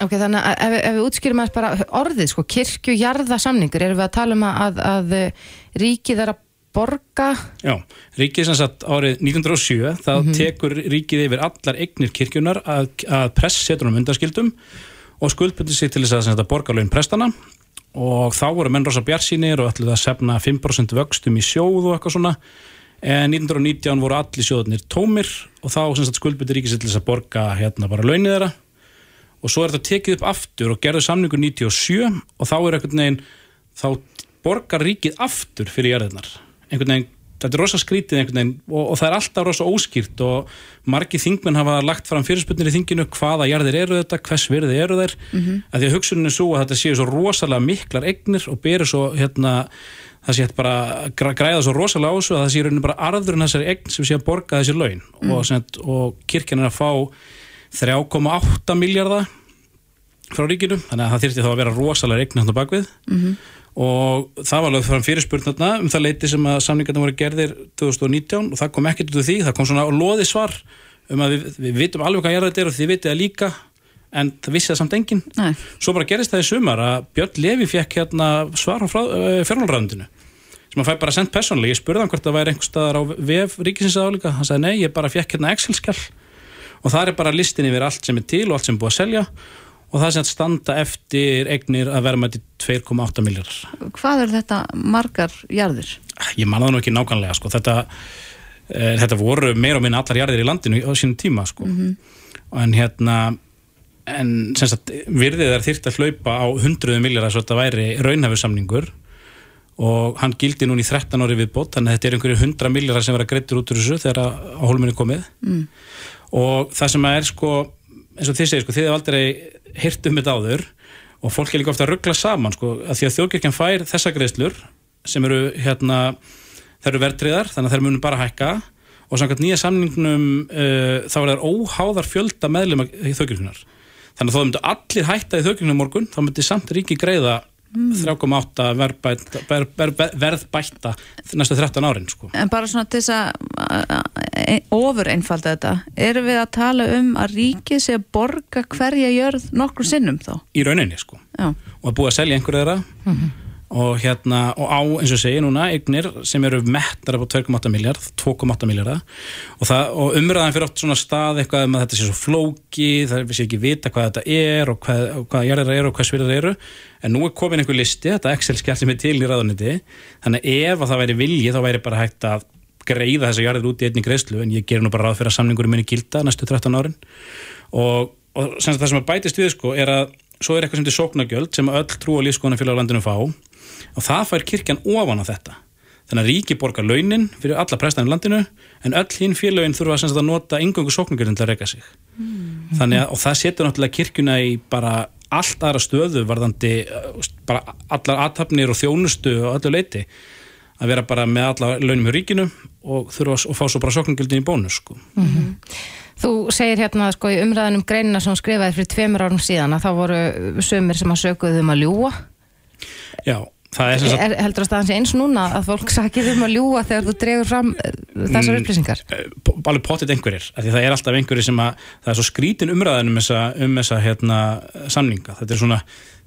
Ok, þannig að ef, ef við útskýrum að bara orðið, sko, kirkju jarðasamningur, erum við að tala um að, að, að eh, ríkið er að borga? Já, ríkið sem sagt árið 1907 þá tekur ríkið yfir allar eignir kirkjunar að, að press setur um undaskildum og skuldbundir sig til þess að, borga laun prestana og þá voru menn rosa bjarsýnir og ætluðu að sefna 5% vöxtum í sjóð og eitthvað svona en 1919 voru allir sjóðunir tómir og þá ríkið sig til þess að borga hérna bara launið þeirra. Og svo er þetta tekið upp aftur og gerðu samningur 97 og þá er einhvern veginn þá borgar ríkið aftur fyrir jarðirnar einhvern veginn, þetta er rosa skrítið einhvern veginn og, og það er alltaf rosa óskýrt og margi þingmenn hafa lagt fram fyrirspurnir í þinginu hvaða jarðir eru þetta, hvers virði eru þeir? Mm að því að hugsunin er svo að þetta séu svo rosalega miklar eignir og beri svo hérna það sé bara að græ- græða svo rosalega á þessu að það sé í rauninni bara arðurinn þessari eign sem sé að borga þessi laun. Og, sem, sagt, og kirkjan er að fá 3,8 miljardar frá ríkinu, þannig að það þyrfti þá að vera rosalega eign hann á bakvið og það var lögð fram fyrirspurn þarna um það leiti sem að samningarna voru gerðir 2019 og það kom ekkert út úr því, það kom svona loði svar um að við, við vitum alveg hvað jarðið er og þið vitið það líka en það vissi það samt enginn Nei. svo bara gerist það í sumar að Björn Levi fekk hérna svar frá fjármálræðundinu sem hann fæ bara sendt persónulega, ég spurði hann hvort það væri einhver staðar á vef ríkisins aðálíka hann sagði nei, ég bara fekk hérna Excel-skjall og það er bara listin yfir allt sem er til og allt sem er búið að selja og það sem standa eftir eignir að vera með 2,8 miljardar Hvað eru þetta margar jarðir? ég man það nú ekki nákvæmlega sko. þetta, e, þetta voru meira og minna allar jarðir í landinu á sínum tíma sko. en hérna en sagt virðið er þyrft að hlaupa á hundruðu miljardar svo þetta væri raunhæfursamningur og hann gildi núna í 13 ári viðbót þannig að þetta er einhverju 100 miljardar sem vera greittur út úr þessu þegar að á hólminni komið. Mm. og það sem að er sko eins og þið segir sko, þið hef aldrei heyrt um þetta áður. Og fólk er líka ofta að ruggla saman sko, að því að þjóðkirkjan fær þessa greiðslur sem eru hérna þær eru verðtriðar, þannig að þær munum bara hækka. Og samkvæmt nýja samningnum uh, þá er það óháðar fjölda meðlum þjóðkirkjunar þannig að þó myndu allir hætta í þjóðkirkjunum morgun þá myndi samt ríki greiða 3,8 verðbæta, ver, ver, ver, næstu 13 árin sko. En bara svona til þess að ofur einfalda þetta, erum við að tala um að ríkið sé að borga hverja jörð nokkur sinnum þá? Í rauninni sko Já. og að búa að selja einhverju þeirra og hérna og á eins og segi núna eignir sem eru mettar upp á 2,8 miljard 2,8 miljardar og, og umræðan fyrir oft svona stað eitthvað um að þetta sé svo flóki, það er við sé ekki vita hvað þetta er og hvað, hvað jarðar eru og hvað svirðar eru. En nú er komin einhver listi, þetta Excel-skjall sem er til í ráðuniti, þannig að ef að það væri vilji þá væri bara hægt að greiða þessa jarðir út í einni greiðslu. En ég ger nú bara ráð fyrir að samningur minni gilda næstu 13 árin. Og, og sem það sem að bætist við sko er að svo er eitthvað sem til sóknagjöld sem öll trú og lífskoðanfélag á landinu fá og það fær kirkjan ofan á þetta. Þannig að ríki borgar launin fyrir alla prestaðin landinu en öll hinn félagin þurfa sagt, að nota yngöngu sóknagjöldin til að reyka sig. Þannig að og það setur náttúrulega kirkjuna í bara allt aðra stöðu varðandi uh, bara allar aðtapnir og þjónustu og öllu leiti að vera bara með alla launum hjá ríkinu og þurfa að fá svo bara sóknagjöldin í bónus sko. Þú segir hérna sko í umræðanum greinina sem skrifaði fyrir tveimur árum síðan að þá voru sömur sem að sökuðu um að ljúa Já, er er, heldur að staðan sé eins núna að fólk sakið um að ljúa þegar þú dregur fram eh, þessar Mm. upplýsingar? Eh, alveg potið einhverjir, af því það er alltaf einhverjir sem að, það er svo skrítin umræðan um þessa, um þessa hérna, samninga. Þetta er svona,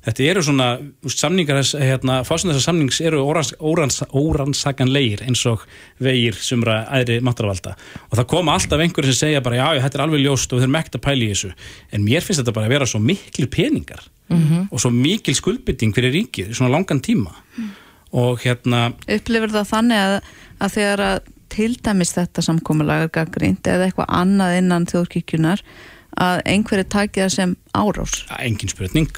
þetta eru svona samningar, þess- hérna, fásum þessar samnings eru órans, órans, órannsakanlegir eins og vegir sumra æðri máttarvalda. Og það koma alltaf einhverjir sem segja bara já, þetta er alveg ljóst og við þurfum ekkert að pæla í þessu. En mér finnst þetta bara að vera svo miklu peningar og svo mikil skuldbytting fyrir ríkið í svona langan tíma. Og hérna Upplifir það þannig að, að þegar að til dæmis þetta samkomulag er gaggrínt eða eitthvað annað innan þjóðkirkjunar að einhverju taki það sem árás? Engin spurning.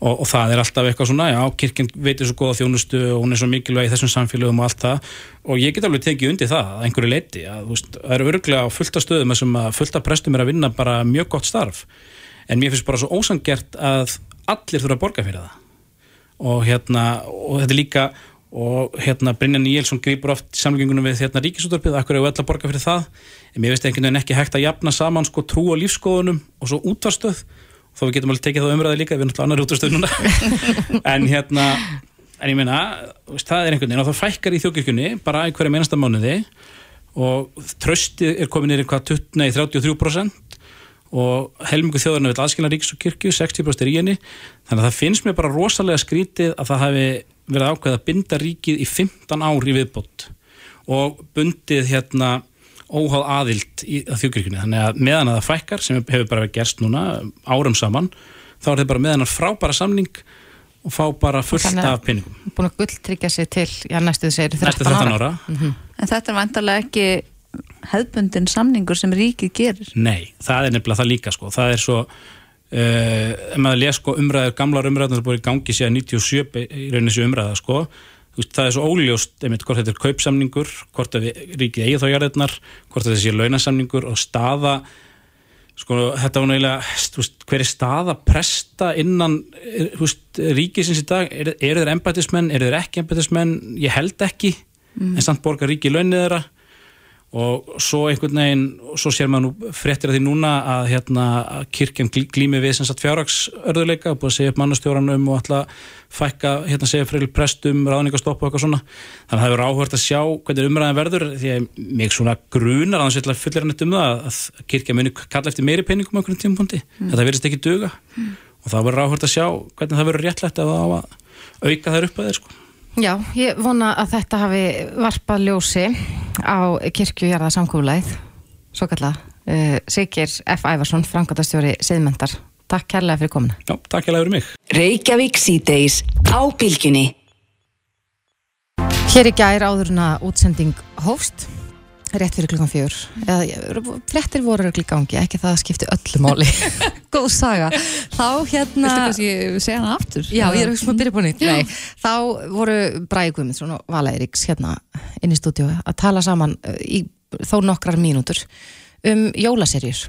Og, og það er alltaf eitthvað svona, já, kirkjan veitir svo góða þjónustu og hún er svo mikilvæg í þessum samfélögum og allt það. Og ég get alveg tekið undir það að einhverju leiti, að þú veist, það eru örglega á fullta stöðum sem að fullta prestum er að vinna bara mjög gott starf. En mér finnst bara svo ósangert að allir þurfa að borga fyrir það. Og hérna, og þetta er líka og hérna Brynjan Níelsson grýpur oft í samlingunum við hérna ríkisúttarpið akkur er öll að borga fyrir það? En mér veist einhvern veginn ekki hægt að jafna saman sko trú og lífskoðunum og svo útvarstöð þó við getum alveg tekið það umræði líka við erum náttúrulega annar útvarstöð núna. En hérna en ég meina, það er einhvern veginn og það fækkar í þjókirkjunni bara í hverja meinasta mánuði og tröstið er komin nýri hvað 20, nei, 33% og helmingu þjóðarinn vil aðskilna ríkis og kirkju 60% er í henni. Þannig að það finnst mér bara rosalega skrítið að það hafi verið ákveð að binda ríkið í 15 ár í viðbót og bundið hérna óháð aðild í þjóðkirkjunni. Þannig að meðan að það fækkar sem hefur bara verið gerst núna árum saman þá er þetta bara meðan að frábæra samning og fá bara fullt að- af pinningum búin að gulltryggja sig til, já næstu þið segir 13, næstu 13 ára, en þetta er vantarlega ekki hefðbundin samningur sem ríkið gerir? Nei, það er nefnilega það líka sko. það er svo uh, les sko umræður, gamlar umræður sem búið í gangi síðan 97 be- í rauninni þessu umræða sko. Það er svo óljóst einmitt, hvort þetta er kaupsamningur hvort ríkið eigi þá jarðirnar hvort þetta sé launasamningur og staða sko, þetta var náttúrulega hver er staða presta innan þú veist, ríkisins í dag? Eru er þeir embætismenn, eru þeir ekki embætismenn ég held ekki, en samt borgar ríki launið þeirra og svo einhvern veginn, svo sér maður nú fréttir að því núna að hérna kirkjan glími við sem sagt fjárhagsörðuleika og búið að segja upp mannastjóranum og alltaf fækka, hérna segja fyrir prestum ráðningastopp og eitthvað svona. Þannig að það hefur áhvert að sjá hvernig umræðan verður því að mig svona grunar að það fullir hann um það að kirkja muni kalla eftir meiri peningum á einhverjum tímapunkti. Þetta verðist ekki duga. Og það verður áhvert að sjá hvernig það verður á að auka þær upp að þeir sko Já, ég vona að þetta hafi varpað ljósi á kirkjujarða samkúlæð svo kalla uh, Sigir F. Ævarsson, Frankværtastjóri Siðmendar. Takk kærlega fyrir komuna. Já, takk ég fyrir mig Reykjavík síðdeis á bylgjunni. Hér í gær áður en að útsending hófst rétt fyrir klukkan fjör eða frettir voru öll í gangi ekki það skipti öllu máli. Góð saga. Þá hérna Viltu kannski segja hana aftur? Já, ég er ekki að byrja på nýtt. Nei, þá voru Bræði Guðmundsson og Vala Eiríks hérna inn í stúdíu að tala saman uh, í þó nokkrar mínútur um jólaserjur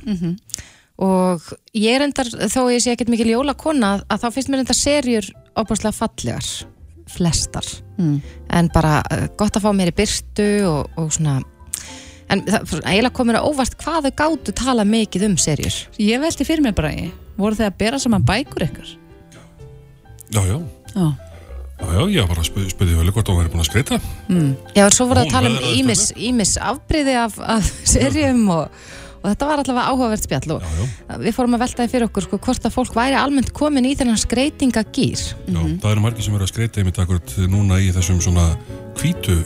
og ég er endar, þó ég sé ekkert mikil jólakona að þá finnst mér endar serjur opaslega fallegar flestar. Mm. en bara uh, gott að fá mér í byrtu og, og svona en það eiginlega komur að óvart hvað þau gátu tala mikið um serjur. Ég velti fyrir mig bara í, voru þið að bera saman bækur ykkar? Já, já, Já. já, já, ég bara spurði spurði vel hvort hún verið búin að skreita Já, en svo voru að Hún tala um ímis, ímis afbriði af, af serjum og, og þetta var allavega áhugavert spjall og Já, já, við fórum að veltaði fyrir okkur sko, hvort að fólk væri almennt komin í þennan skreitingagýr já, það eru margir sem verið að skreita einmitt akkurat núna í þessum svona hvítu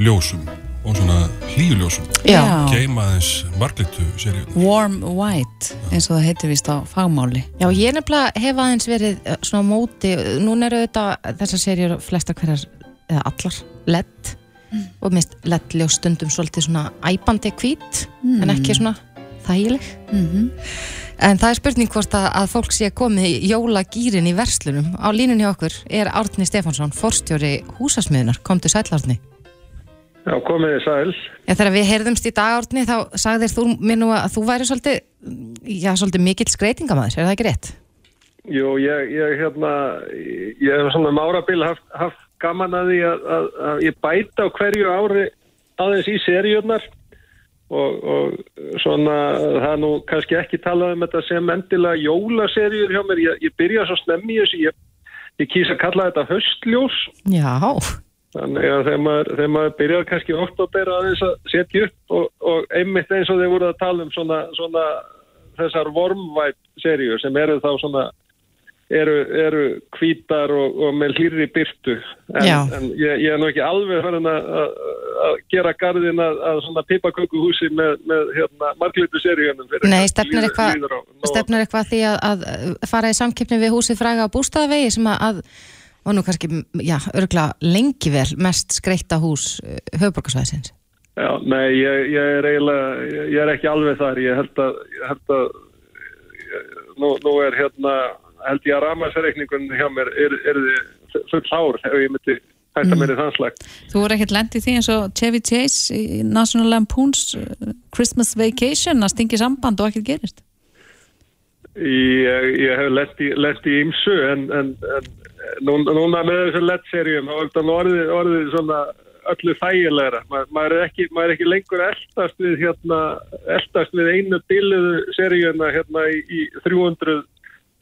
ljósum og svona hlýjuljósum. Já. geima aðeins marglitu seríu. Warm White, eins og það heitir vist á fagmáli. Já, ég nefnilega hef aðeins verið eh, svona móti, núna eru þetta þessar serjur flesta hverjar, eða allar LED og mist LED ljós stundum svolítið svona æpandi hvít en ekki svona þægileg. En það er spurning hvort að, að fólk sé komið í jólagýrin í verslunum. Á línunni hjá okkur er Árni Stefánsson forstjóri húsasmiðunar, komdu sæll Árni Já, komið þið sæl. Já, þegar við heyrðumst í dag Árni þá sagðir þú mér nú að þú væri svolítið já, svolítið mikill skreitingamæður, er það ekki rétt? Jú, ég, ég hérna, ég hef svona um árabil haft, haft gaman að því að, að, að ég bæta á hverju ári aðeins í seríurnar og, og svona það er nú kannski ekki talað um þetta sem endilega jólaseríur hjá mér, ég, ég byrja svo snemmi í þessu, ég, ég kýsa að kalla þetta höstljós Já, Þannig að þegar maður, þegar maður byrjar kannski oktober aðeins að setja upp og, og einmitt eins og þeir voru að tala um svona, svona þessar vormvætt seríur sem eru þá svona eru, eru hvítar og, og með hlýri byrtu en, en ég, ég er nú ekki alveg farin að, að, að gera garðin að, að svona pipakökuhúsi með, með hérna, marglitu seríunum fyrir Nei, líður- eitthvað eitthvað því að, að fara í samkeppni við húsið fræga á bústaðavegi sem að, að var nú kannski, já, örgulega lengi vel mest skreitta hús höfuborgarsvæðisins. Já, nei, ég, ég er eiginlega, ég, er ekki alveg þar, ég held að, ég held að nú, nú er hérna, held ég að ramarsreikningun hjá mér er, er þið full hár ef ég myndi hætta mér í þann slag. Þú voru ekkert lendið því eins og Chevy Chase í National Lampoon's uh, Christmas Vacation að stingi samband og ekkert gerist. Ég, ég hef lent í ymsu en, en, en nú, núna með þessu LED-seríum þá er þetta orðið, orðið svona öllu þægilegra. Ma, maður, er ekki, maður er ekki lengur eldast við, hérna, eldast við einu biliðu seríuna hérna í, í 300,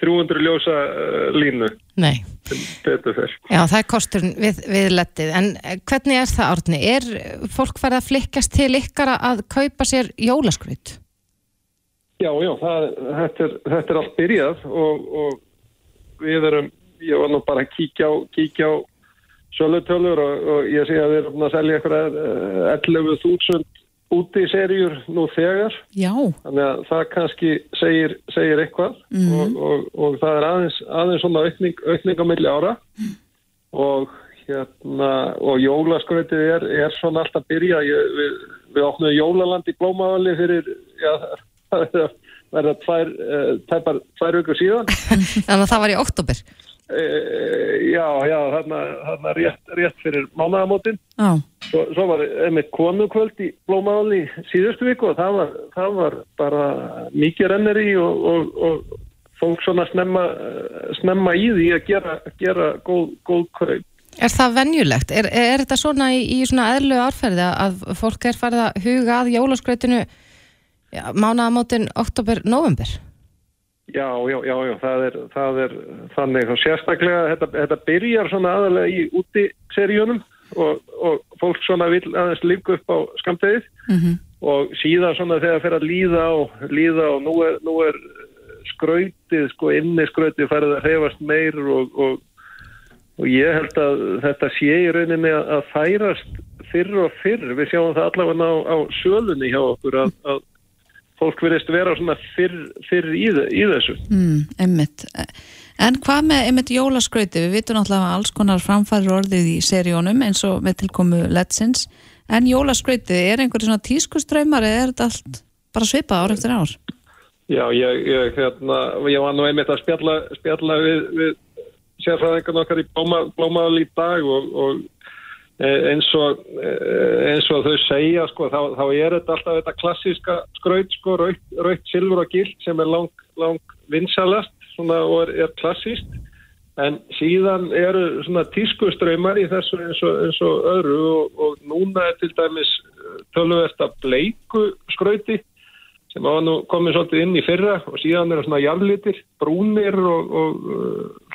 300 ljósa uh, línu. Nei, Þetta fer. já, það er kosturinn við, við lettið. En eh, hvernig er það, Árni? Er fólk farið að flikkast til ykkar að kaupa sér jólaskraut? Já, já, það, þetta, er, þetta er allt byrjað og, og við erum, ég var nú bara að kíkja á, kíkja á sölutölur og, og ég sé að við erum að selja eitthvað 11.000 úti í seríur nú þegar, Já, þannig að það kannski segir, segir eitthvað og, og, og það er aðeins, aðeins svona aukning, aukning á milli ára. Og hérna, og jólaskrautið er, er svona alltaf byrja, ég, við, við opnum jólaland í Blómavalli fyrir, já, það verða tvær, uh, tæpar tvær vikur síðan. Þannig að það var í oktober. Uh, já, já, þarna, þarna rétt, rétt fyrir mánaðamótin. já, Svo, svo var einmitt konukvöld í Blómavalli síðustu viku og það var, það var bara mikið renneri og, og, og fólk svona snemma, eh, snemma í því að gera, gera góð, góð kaup. Er það venjulegt? Er, er þetta svona í, í svona eðlu árferði að fólk er farið að huga að jólaskrautinu já, mánaðamótin oktober-november? Já, já, já, já, það er, það er þannig. Og sérstaklega þetta, þetta byrjar svona aðalega í úti seríunum og, og fólk svona vil aðeins líka upp á skamtegið og síðan svona þegar fer að líða á, líða á nú er, nú er skrautið, sko inni skrautið farið að hreyfast meir og, og, og ég held að þetta sé í rauninni að, að færast fyrr og fyrr, við sjáum það allavega á, á sölunni hjá okkur að, að fólk verðist vera svona fyrr, fyrr í, í þessu. mm, einmitt. En hvað með einmitt jólaskrauti? Við vitum náttúrulega alls konar framfæður orðið í seríónum eins og með tilkomu Letsins. En jólaskrauti, er einhverju svona tískuströymar eða er þetta allt bara svipað ár eftir ár? Já, ég, ég, hérna, ég var nú einmitt að spjalla, spjalla við, við sérfræðingarna okkar í Blóma, Blómaðal í dag og, og eins og, eh, eins og þau segja sko, þá, þá er þetta alltaf þetta klassíska skraut sko, raut, raut, silfur og gild sem er lang, lang vinsalast svona, og er, er klassíst en síðan eru svona tískuströymar í þessu eins og, eins og öðru og, og núna er til dæmis tölvöft að bleiku skrauti sem hafa nú komið svolítið inn í fyrra og síðan eru svona jarlitir, brúnir og,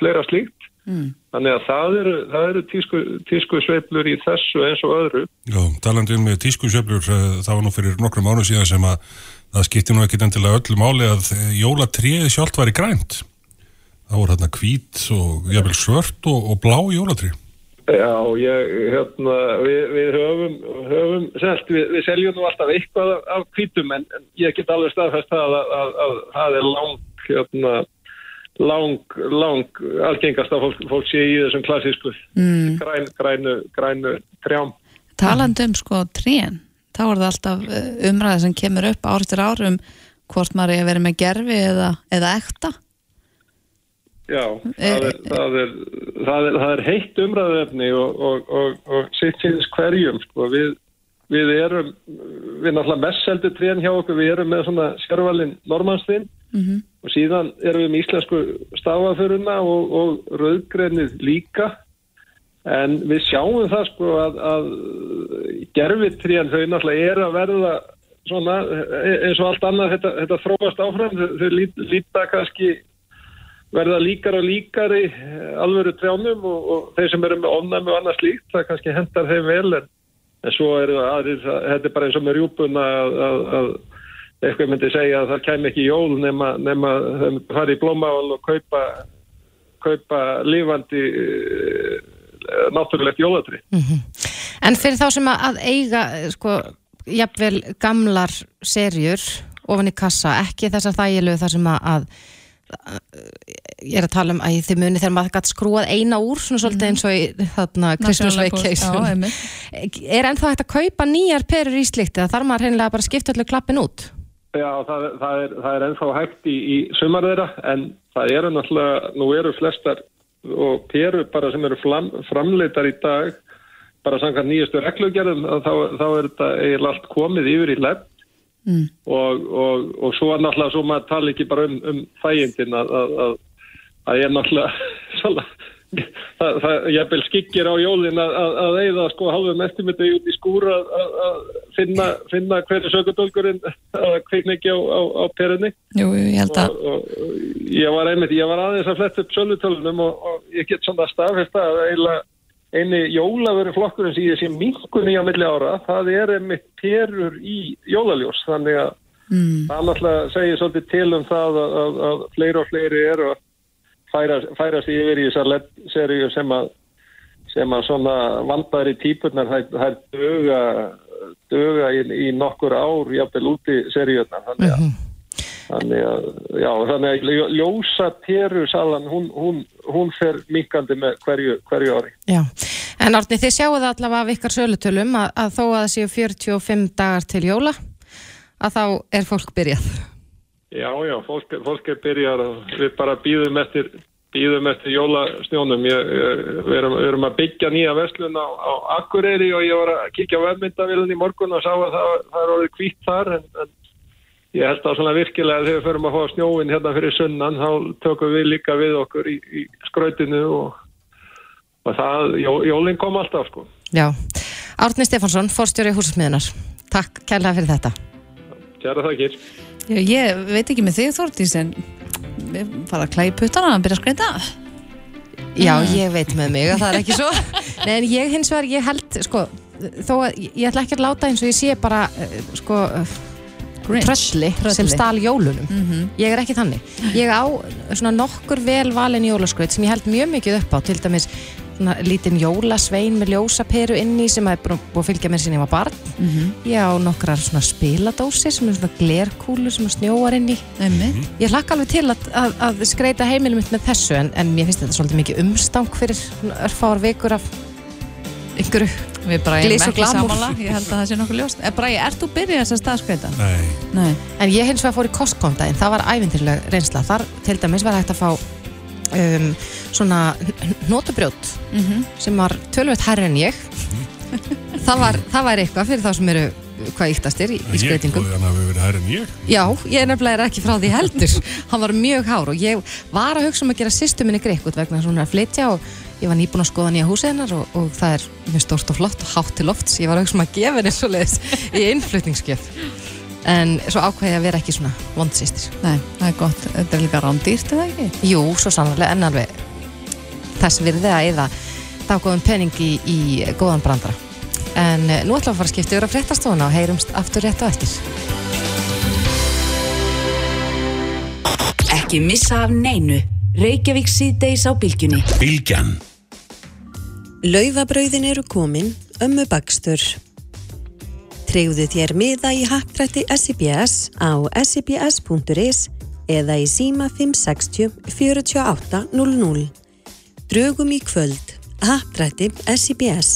fleira slíkt Mm. þannig að það eru, það eru tísku, tísku sveiflur í þessu eins og öðru Já, talandi um tískusjöflur, eh, það var nú fyrir nokkrum mánu síðan sem að það skipti nú ekkit endilega öllu máli að jólatriði sjálft var í grænt. Það voru hérna hvít og jafnvel svört og, og blá jólatri. Já, ég, hérna, við, við höfum, höfum selt, við, við seljum nú alltaf eitthvað af, hvítum en, ég get alveg staðfæst það að, að, að, að það er lang, hérna, lang, lang algengast að fólk, fólk sé í þessum klassísku. Mm. græn, grænu, grænu trjám. Talandi um sko trén, þá er það alltaf eh, umræða sem kemur upp ár eftir árum hvort maður er að vera með gerfi eða, eða ekta. Já, það er, það er, það er, það er heitt umræðuefni og, og, og, og sitt síðans hverjum, sko, við, við erum, við náttúrulega mest seldu trén hjá okkur, við erum með svona sérvalinn normanstinn Mm og síðan erum við með íslensku stafaföruna og, og rauðgreinið líka. En við sjáum það sko að, að gerfitrén þau náttúrulega er að verða svona e- eins og allt annað þetta, þetta þróast áfram. Þau, þau lít, líta kannski verða líkar og líkar í alvöru trjánum og, og þeir sem eru með ofnæmi og annað slíkt það kannski hendar þeim vel en, en svo eru aðrir, þetta er bara eins og með rjúpuna að, að, að eitthvað myndi segja að það kæm ekki jól nema, nema myndi fara í blómál og kaupa, kaupa lifandi uh, náttúrulegt jólatri. En fyrir þá sem að, eiga eh, sko, jafnvel gamlar serjur ofan í kassa, ekki þessar þægilegu þar sem að, að ég er að tala um að þið muni þegar maður gætt skrúað eina úr svona svolítið eins og í þarna Christmas Náttúrulega góð, Vacation já, einmitt. er ennþá hægt að kaupa nýjar perur í slíkt eða þarf maður hreinlega bara að skipta öllu klappin út Já, það, það, er, það er ennþá hægt í, í sumar þeirra en það eru náttúrulega, nú eru flestar og peru bara sem eru flam, framleitar í dag bara samkvæmt nýjastu reglugerðum að þá, þá er þetta eiginlega allt komið yfir í lefn Mm. og, og, og svo er náttúrulega svo maður tala ekki bara um, um þægindin að, að, að, að ég er náttúrulega það, það, bel skikkir á jólin að, að, að eigða sko hálfum estimiti út í skúr að, að, finna, finna hverju sökudólkurinn að kveikna ekki á, á, á perunni Jú, ég held að og, og, ég var einmitt, ég var aðeins að fletta upp sölutölunum og, og ég get svona staðfesta að eiginlega eini jólavöru flokkurinn sem ég sé minkunni á milli ára, það er einmitt perur í jólaljós þannig að mm. það náttúrulega segir svolítið til um það að, að, að fleiri og fleiri eru að færa, færa sig yfir í þessar seríu sem að sem að svona vandari típurnar þær, döga döga í, í nokkur ár jafnvel úti seríunar þannig að, þannig að, já, þannig að ljó- ljósa peru salan hún, hún, hún fer minkandi með hverju, hverju ári. Já, en Árni þið sjáu það allavega af ykkar sölutölum að, að þó að það séu 45 dagar til jóla að þá er fólk byrjað Já, já, fólk, fólk er byrjar við bara býðum eftir býðum eftir jólasnjónum. Ég, við, erum, við erum að byggja nýja verslun á, á Akureyri og ég var að kíkja á vefmyndavilun í morgun og sá að það, það er orðið kvítt þar en, en ég held að svona virkilega þegar við förum að fá snjóin hérna fyrir sunnan þá tökum við líka við okkur í, í skrautinu og, og það, jó, jólinn kom alltaf sko. Já, Árni Stefánsson, forstjóri húsasmiðunar Takk kærlega fyrir þetta. Kjæra þakkir Já, ég veit ekki með þig Þórdís en við fara að klæði puttana að byrja að skreita Já, Mm. ég veit með mig að það er ekki svo Nei, en ég hins vegar, ég held sko, þó að ég ætla ekki að láta eins og ég sé bara eh, sko, eh, Trölli. sem stál jólunum Mhm. ég er ekki þannig ég á svona nokkur vel valin jólaskraut sem ég held mjög mikið upp á til dæmis svona lítinn jólasvein með ljósaperu inni sem er búin búin að fylgja mér sinni ég var barn. Mhm. ég á nokkrar svona spiladósir sem er svona glerkúlur sem snjóar inn í. Einmitt. ég hlakka alveg til að, að, að skreita heimilum mitt með þessu en, en mér finnst þetta svolítið mikið umstang fyrir svona örfáar vikur af einhverju Við bara erum Glys og samanla Ég held að það sé nokkuð ljóst. Eh, Bragi, ert þú byrjað þess að staðskreita? Nei, Nei. En ég hins vegar fór í Costco um daginn, það var ævindirleg reynsla. Þar til dæmis var hægt að fá um, svona notabrjót sem var tölvöld hærri en ég. Það var, það var eitthvað fyrir þá sem eru hvað yktastir í, í skreitingum hann að við verið hærri en ég. Já, ég nefnilega er ekki frá því heldur. Hann var mjög hár og ég var að hugsa um að gera sýstu minni greikut vegna þess að hún er að flytja og ég var nýbúin að skoða nýja húsið hennar og, og það er mjög stórt og flott og hátt til lofts. Ég var að hugsa um að gefa henni svo leiðis í innflutningsgjöf en svo ákveði að vera ekki svona vondsýstir Nei, það er gott, þetta er líka rándýrt eða ekki? Jú, svo sannlega en alveg þess virði að eða dágóðum penning í, í góðan brandara en eh, nú ætlum við að fara að skipta yfir að fréttastofuna og heyrumst aftur rétt á eftir Ekki missa af neinu. Reykjavík síðdeis á bylgjunni. Bylgjan Laufabrauðin eru komin, ömmu bakstur. Treyðu þér miða í happdrætti SIBS á sibs.is eða í síma 560 48 00. Drögum í kvöld. Happdrætti SIBS.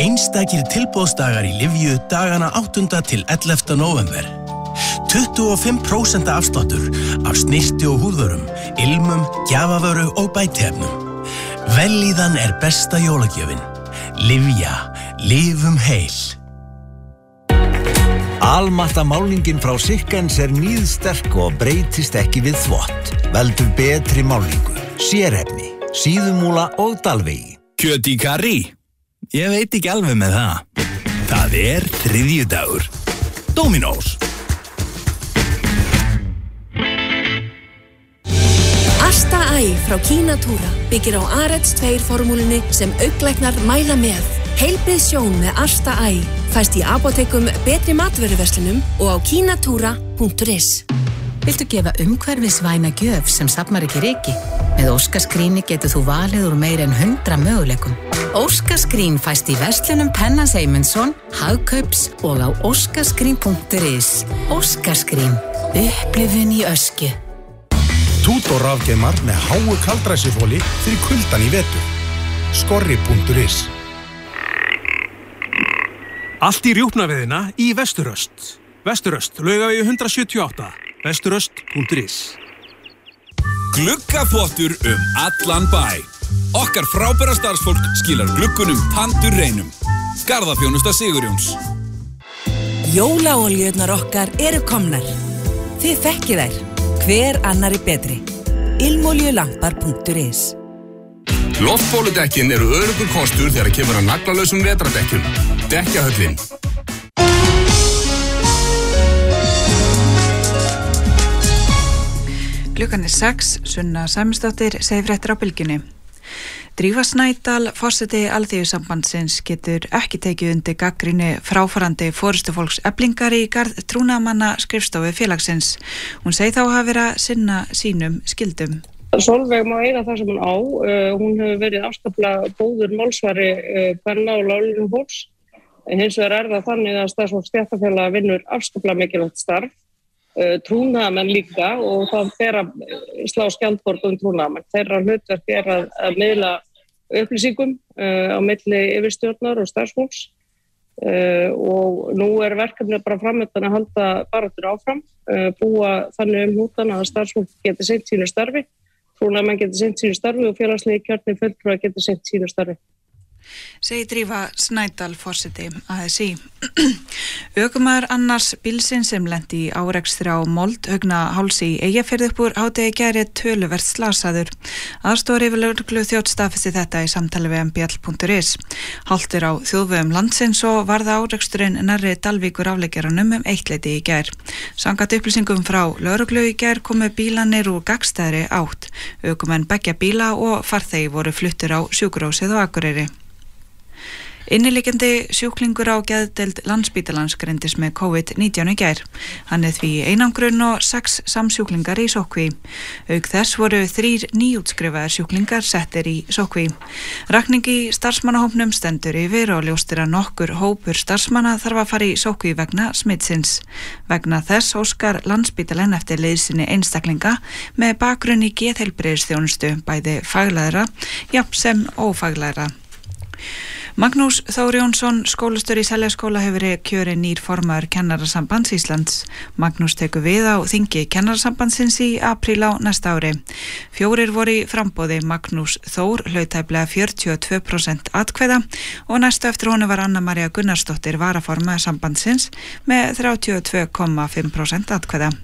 Einstakir tilbóðsdagar í Livju dagana 8. til 11. november 25% afsláttur af snirti og húðvörum, ilmum, gjafavöru og bætefnum Velíðan er besta jólagjöfin Livja, lifum heil Almatta málningin frá Sikkens er nýðsterk og breytist ekki við þvott. Veldur betri málningu, sérhefni, síðumúla og dalvegi. Kjöt í karri? Ég veit ekki alveg með það. Það er þriðjudagur. Dominós. Asta Æ frá Kínatúra byggir á Arets 2 formúlinni sem auglæknar mæla með. Heilbrið sjón með Asta Æ fæst í apotekum betri matveruverslunum og á kínatúra.is. Viltu gefa umhverfisvæna gjöf sem sapnar ekki reiki? Með Óskaskríni getur þú valið úr meir en 100 möguleikum. Óskaskrín fæst í verslunum Penna Seymundsson, Hagkaups og á óskaskrín.is. Óskaskrín. Upplifun í ösku. Tútor rafgeimar með háu kaldræsifóli fyrir kuldan í vetur. Skorri.is Allt í rjúpnaveðina í Vesturöst. Vesturöst, laugavegi 178. Vesturöst.is Gluggaþvottur um allan bæ. Okkar frábæra starfsfólk skilar gluggunum tandur reynum. Garðafjónusta Sigurjóns. Jólaoljöðnar okkar eru komnar. Þið þekkið þær. Hver annari betri. Ilmóljulampar.is Loftbóludekkin eru örugur kostur þegar kemur að naglalösum vetradekkjum. Dekkjahöllin. Klukkan er 6, Sunna Sæmisdóttir, segir fréttir á bylginni. Drífa Snædal, fórseti Alþjóðsambandsins, getur ekki tekið undir gaggrinni fráfarandi fórustufólks eblingar í garð trúnamanna skrifstofu félagsins. Hún segi þá hafa verið að sinna sínum skildum. Solveig má eiga það sem hún á. Uh, hún hefur verið afskaplega góður málsvari hverna og lálum fólks. En hins vegar er það þannig að stafsfólk stjættafélag vinnur afskaplega mikilvægt starf. Uh, trúnaðamenn líka og það fer að slá skjaldborg um trúnaðamenn. Þeirra hlutverk er að, að miðla upplýsingum á milli yfirstjórnar og starfsfólks uh, og nú er verkefnið bara framöndan að halda baratur áfram, búa þannig um hútan að starfsfólk geti seint sínu starfi, trúnaðamenn geti seint sínu starfi og félagslegi kjarni fulltrúa geti seint sínu starfi. Segir Drífa Snædal fórseti ASI. Ökumar annars bilsin sem lendi í áreikstur á mold högna hálsi í eigafyrð upp úr hátegi gæri töluvert slasaður. Aðstóri yfir löglu þjótt staðfesti þetta í samtali við mbl.is. Haldur á þjóðvöðum landsins og varða áreiksturinn nærri Dalvíkur afleggjaranum um eittleiti í gær. Sangat upplýsingum frá löglu í gær komu bílanir úr gagstæðri átt. Ökumenn begja bíla og farþegi voru fluttur á sjúkurósið og akureyri. Innilegjandi sjúklingur á geðdelt landsbítalans greindis með COVID-19 í gær. Hann er því einangrun og sex samsjúklingar í sókví. Aug þess voru þrýr nýjútskrifaðar sjúklingar settir í sókví. Rakning í starfsmannahópnum stendur yfir og ljóstir að nokkur hópur starfsmanna þarf að fara í sókví vegna smitsins. Vegna þess óskar landsbítalan eftir leiðsinni einstaklinga með bakgrunn í geðheilbreyðstjónustu bæði faglæðra, jafn sem ófaglæðra. Magnús Þóri Jónsson, skólastur í Seljaskóla hefur kjöri nýr formaður kennarasambands Íslands. Magnús tekur við á þingi kennarasambandsins í apríl á næsta ári. Fjórir voru í frambóði Magnús Þór hlautæflega 42% atkveða og næstu eftir honu var Anna-Maria Gunnarsdóttir varaformaður sambandsins með 32,5% atkveða.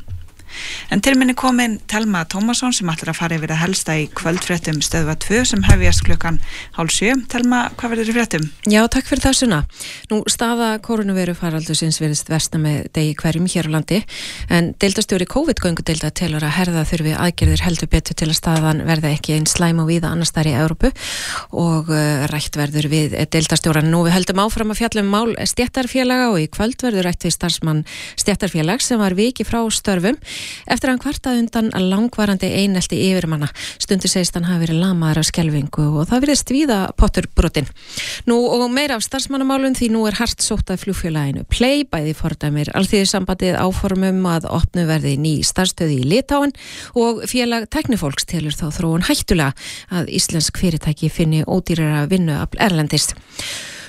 En til minni komin Telma Tómasson sem ætlar að fara yfir að helsta í kvöldfréttum stöðva 2 sem hefjast klukkan hálf 7. Telma, hvað verður í fréttum? Já, takk fyrir það Sunna. Nú, staða koronaviru faraldur sinns verðist versta með degi hverjum hér á landi en deildastjóri COVID-göngu deilda telur að herða þurfi aðgerðir heldur betur til að staðan verða ekki einn slæm og viða annar starf í Európu og uh, rætt verður við deildastjóran. Nú við höldum áfram að fjallum mál stjættarfélaga og í kvöld verður rætt við starfsmann stjættarfélag sem var viki frá störfum eftir að hann kvartað undan langvarandi einelti yfirmanna. Stundur segist hann hafi verið lamaður af skelvingu og það verið stvíða pottur brotin. Nú og meira af starfsmannamálun því nú er hart sótt að fljófélaginu Play bæði fordæmir alþýði sambandið áformum að opnu verði ný starfstöði í Litáin og félag teknifólks telur þá þróun hættulega að íslensk fyrirtæki finni ódýrara vinnu af erlendist.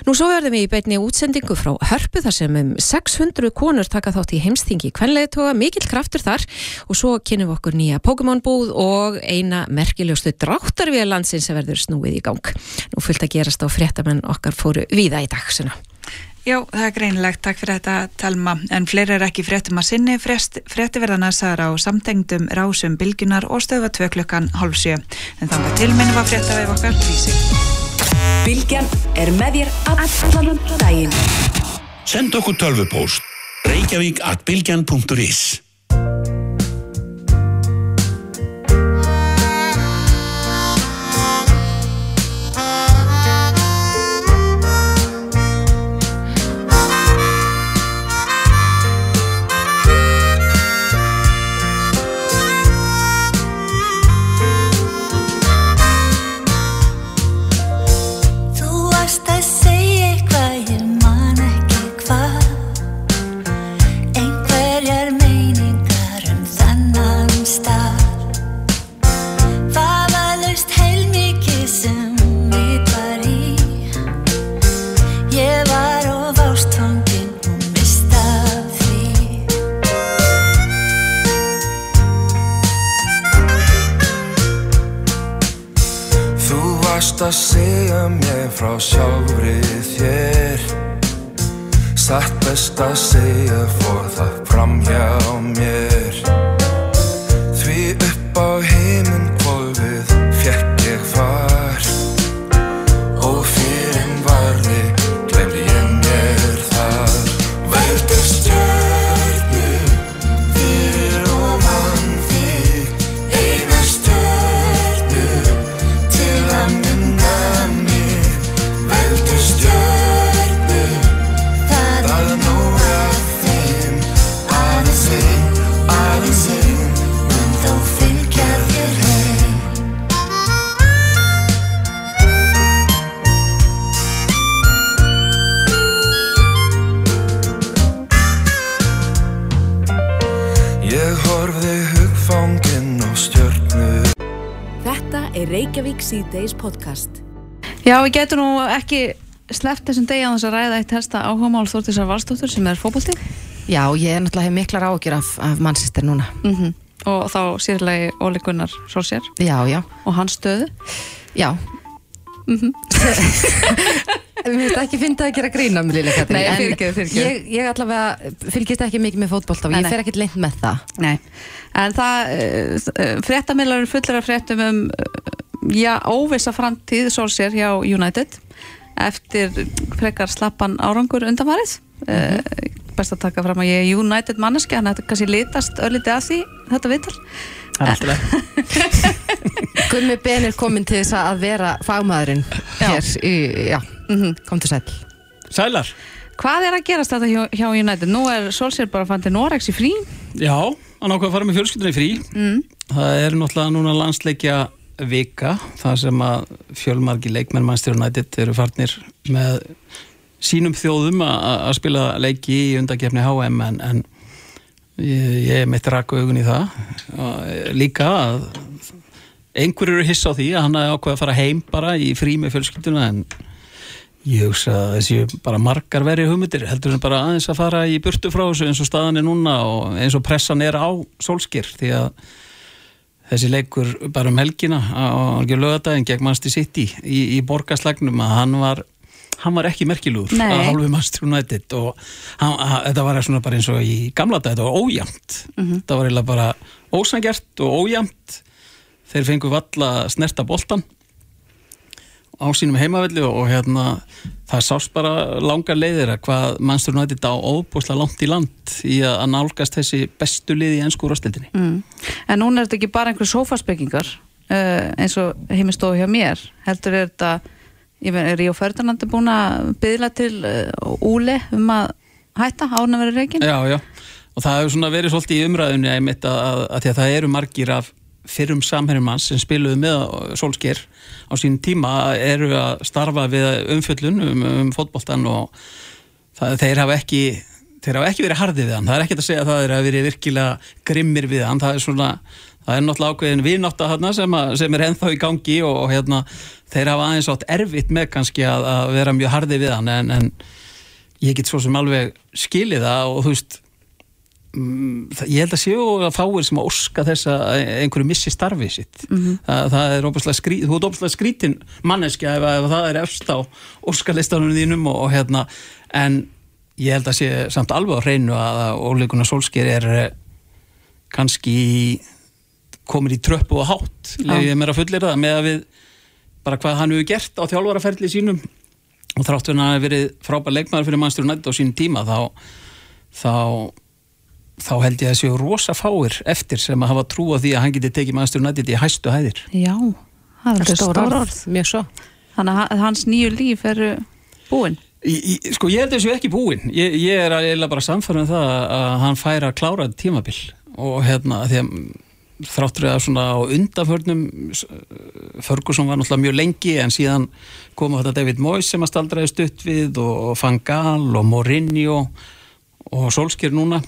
Nú svo verðum við í beitni útsendingu frá Hörpu þar sem um 600 konur taka þátt í heimstingi kvenleðtoga, mikill kraftur þar og svo kynum við okkur nýja Pokémon búð og eina merkilegustu dráttarvið landsins sem verður snúið í gang. Nú fullt að gerast á fréttamenn okkar fóru viða í dag. Svona. Já, það er greinilegt, takk fyrir þetta Telma, en fleiri er ekki fréttum að sinni frétti verða næsar á samtengdum rásum bylgunar og stöfa tvö klukkan hálf sjö, en þannig að tilminni var frétta við okkar vísi. Bilgjan er með þér allan daginn. Send okkur tölvupóst reykjavík frá sjálfri þér. Satt best að segja fór það fram hjá mér C-Days podcast. Já, við getum nú ekki sleppt þessum degi að þess að ræða eitt helsta áhugamál Þórtísar Valstóttur sem er fókbalti Já, ég er náttúrulega miklar ágjur af, af mannsistir núna. mm og þá sérlegi Óli Gunnar Solskjær Já, já. og hans stöðu Já. mm Mér finnst ekki fyndið að gera grína með Lili Katrín Nei, en fyrirgefðu, fyrirgefðu. Ég, ég allavega fylgist ekki mikið með fótbolta og ég fer ekkert leint með það Nei, en það uh, fréttamillar eru fullir af fréttum um uh, já, óvissa framtíð Solskjær hjá United eftir frekar slappan árangur undanfarið uh, best að taka fram að ég er United manneski þannig að þetta kannski litast ölliti að því þetta viðtal er. Gummi Ben er komin til þess að vera fagmaðurinn hér í, já, Mhm. kom til sæl Sælar. Hvað er að gerast þetta hjá, hjá United? Nú er Solskjær bara fann til Norex í frí Já, hann ákveð að fara með fjölskyldunni í frí. mm. Það er náttúrulega núna landsleikja vika, það sem að fjölmargi leikmenn Manchester United eru farnir með sínum þjóðum að spila leiki í undakefni HM en, en ég, ég mitt raka augun í það. Og líka að einhverju eru hissa á því að hann hafi ákveð að fara heim bara í frí með fjölskylduna en Ég hugsa að þessi bara margar veri hugmyndir heldur en bara aðeins að fara í burtu frá þessu eins og staðan er núna og eins og pressan er á sólskir því að þessi leikur bara um helgina á lögadaginn gegn mannsti sitt í, í borgarslagnum að hann var hann var ekki merkilugur Nei. að hálfu Manchester United og hann, að, þetta var svona bara eins og í gamla dag, þetta var ójæmt Mhm. þetta var eiginlega bara ósangjart og ójæmt þeir fengu valla snerta boltan á sínum heimavelli og, hérna það sást bara langar leiðir að hvað Manchester United á óbúslega langt í land í að nálgast þessi bestu lið í ennsku úrstildinni Mm. En núna er þetta ekki bara einhver sófaspekingar uh, eins og heimistofu hjá mér heldur er þetta ég veit, er Ríó Ferdinandi búin að byðla til uh, Úli um að hætta án að vera reikin? Já, já, og það hefur svona verið svolítið í umræðunni að, að, að að það eru margir af fyrrum samherjum hans sem spiluðu með Solskjær á sín tíma eru að starfa við umfjöllun um, um fótboltan og það, þeir hafa ekki þeir hafa ekki verið hardið við hann, það er ekkert að segja að það er að verið virkilega grimmir við hann. Það er svona, það er náttúrulega ákveðin vinátt að, sem, að, sem er ennþá í gangi og, og hérna, þeir hafa aðeins átt erfitt með kannski að, að vera mjög hardið við hann en, en ég get svo sem alveg skilið það og þú veist ég held að séu að fáir sem að óska þess að einhverju missi starfið sitt Mhm. það, það er óbúslega skrít, þú ert óbúslega skrítin manneskja ef, ef það er efst á óskalistanum þínum og, og hérna en ég held að sé samt alveg á hreinu að óleikuna Solskjær er eh, kannski komin í tröppu og hátt Já. ég mér að fullir það með að við bara hvað hann hefur gert á þjálfaraferli sínum og þráttur hann hafi verið frábær leikmaður fyrir mannstur nætt á sínum tíma þá þá þá held ég að séu rosa fáir eftir sem að hafa trú á því að hann geti tekið mannstur nætt í hæstu hæðir Já, það er er stór orð. orð, mjög svo. Þannig að ha- hans nýju líf eru búin. Í, í, sko ég held þessu ekki búinn ég, ég er eiginlega bara samfærum það að hann fær að klára tímabil og hérna því að þráttur að svona á undanförnum Ferguson var náttúrulega mjög lengi en síðan kom þetta David Moyes sem að staldraði stutt við og Van Gaal og Mourinho og Solskjær núna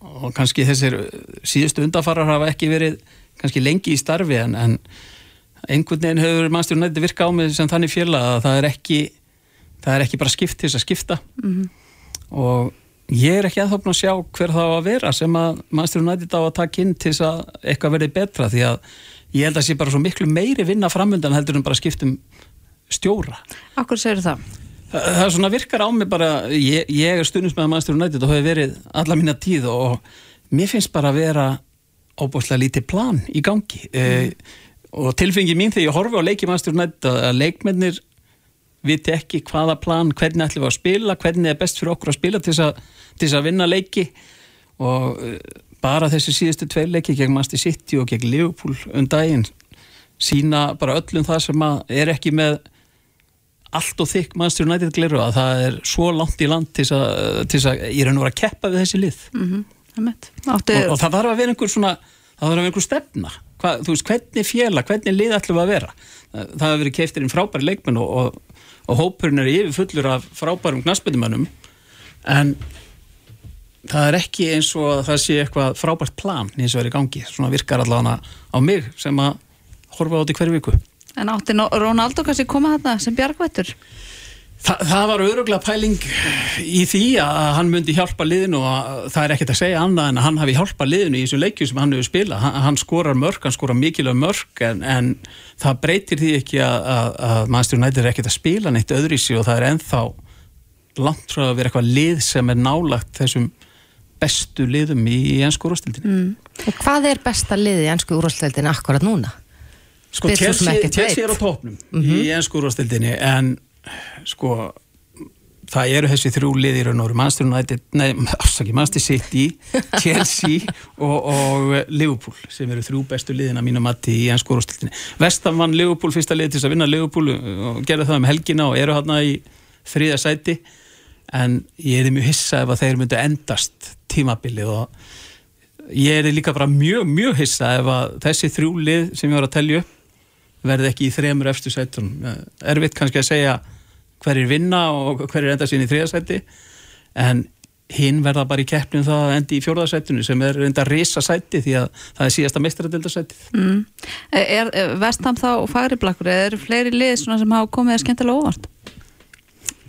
og kannski þessir síðustu undanfarar hafa ekki verið kannski lengi í starfi en, en einhvern veginn hefur mannstur nætti virka á mig sem þannig fjöla að það er ekki það er ekki bara skipt til þess að skipta Mhm. og ég er ekki að búin að sjá hver það á að vera sem að mannstur nætti á að taka inn til þess að eitthvað verði betra því að ég held að sé bara svo miklu meiri vinna framöndan heldur en bara skiptum stjóra Akkur segir það? Það, það svona virkar á mig bara, ég, ég er stundins með Manchester United og hefur verið alla mína tíð og mér finnst bara að vera óbúslega lítið plan í gangi mm. og tilfengi mín þegar ég horfi á leiki Manchester United að að leikmennir viti ekki hvaða plan, hvernig ætlum við að spila, hvernig er best fyrir okkur að spila til þess að, að vinna leiki og eh, bara þessi síðustu tveir leiki gegn Manchester City og gegn Liverpool um daginn sína bara öllum það sem að er ekki með allt og þykk Manchester United gleru að það er svo langt í land til þess að, að ég raun og vera að keppa við þessi lið. Mm -hmm. Áttu, og, og það þarf að vera einhver svona það þarf að vera einhver stefna. Hva, veist, hvernig fjela, hvernig lið ætlum að vera? Það, hefur verið keiftir inn frábæri leikmenn og, og, og hópurinn er yfir fullur af frábærum knaspindumönnum en það er ekki eins og að það sé eitthvað frábært plan eins og er í gangi, svona virkar allavega á mig sem að horfa á þetta í hverju viku En átti Ronaldo kannski koma þarna sem bjargvættur? Þa, það var öruglega pæling í því að hann myndi hjálpa liðinu og að- það er ekkert að segja annað en að hann hafi hjálpa liðinu í þessu leikju sem hann hefur spilað. Hann, hann skorar mörg, hann skorar mikilvæg mörg en, en það breytir því ekki að, að, að Manchester United er ekkert að spila neitt öðrísi og það er ennþá langt frá að vera eitthvað lið sem er nálagt þessum bestu liðum í, í ennsku úrstildinu. Mm. Og hvað er besta liðið í ennsku úrvarsleildin akkurat núna? Sko, Chelsea, er á veit. topnum Mhm. í ennsku úrvastildinni en sko það eru þessi þrjú lið í raun og United, nei, afsaki, Manchester City Chelsea og, og Liverpool sem eru þrjú bestu liðina mínu mati í ennsku úrvastildinni Vestam vann Liverpool fyrsta lið til þess að vinna Liverpool og gerði það um helgina og eru hérna í þriða sæti en ég er mjög hissa ef að þeir myndu endast tímabilið og ég er líka bara mjög, mjög hissa ef að þessi þrjú lið sem ég var að telja upp verði ekki í þremur eftir sætun erfitt kannski að segja hverjir vinna og hverjir enda sín í þriðasæti en hinn verða bara í keppnum það að endi í fjórðasætunu sem er enda risa sæti því að það er síðasta meistaradildasætið Mm. Er, er Vestham þá fagri blakkur eða eru fleiri lið sem hafa komið að skemmtilega óvart?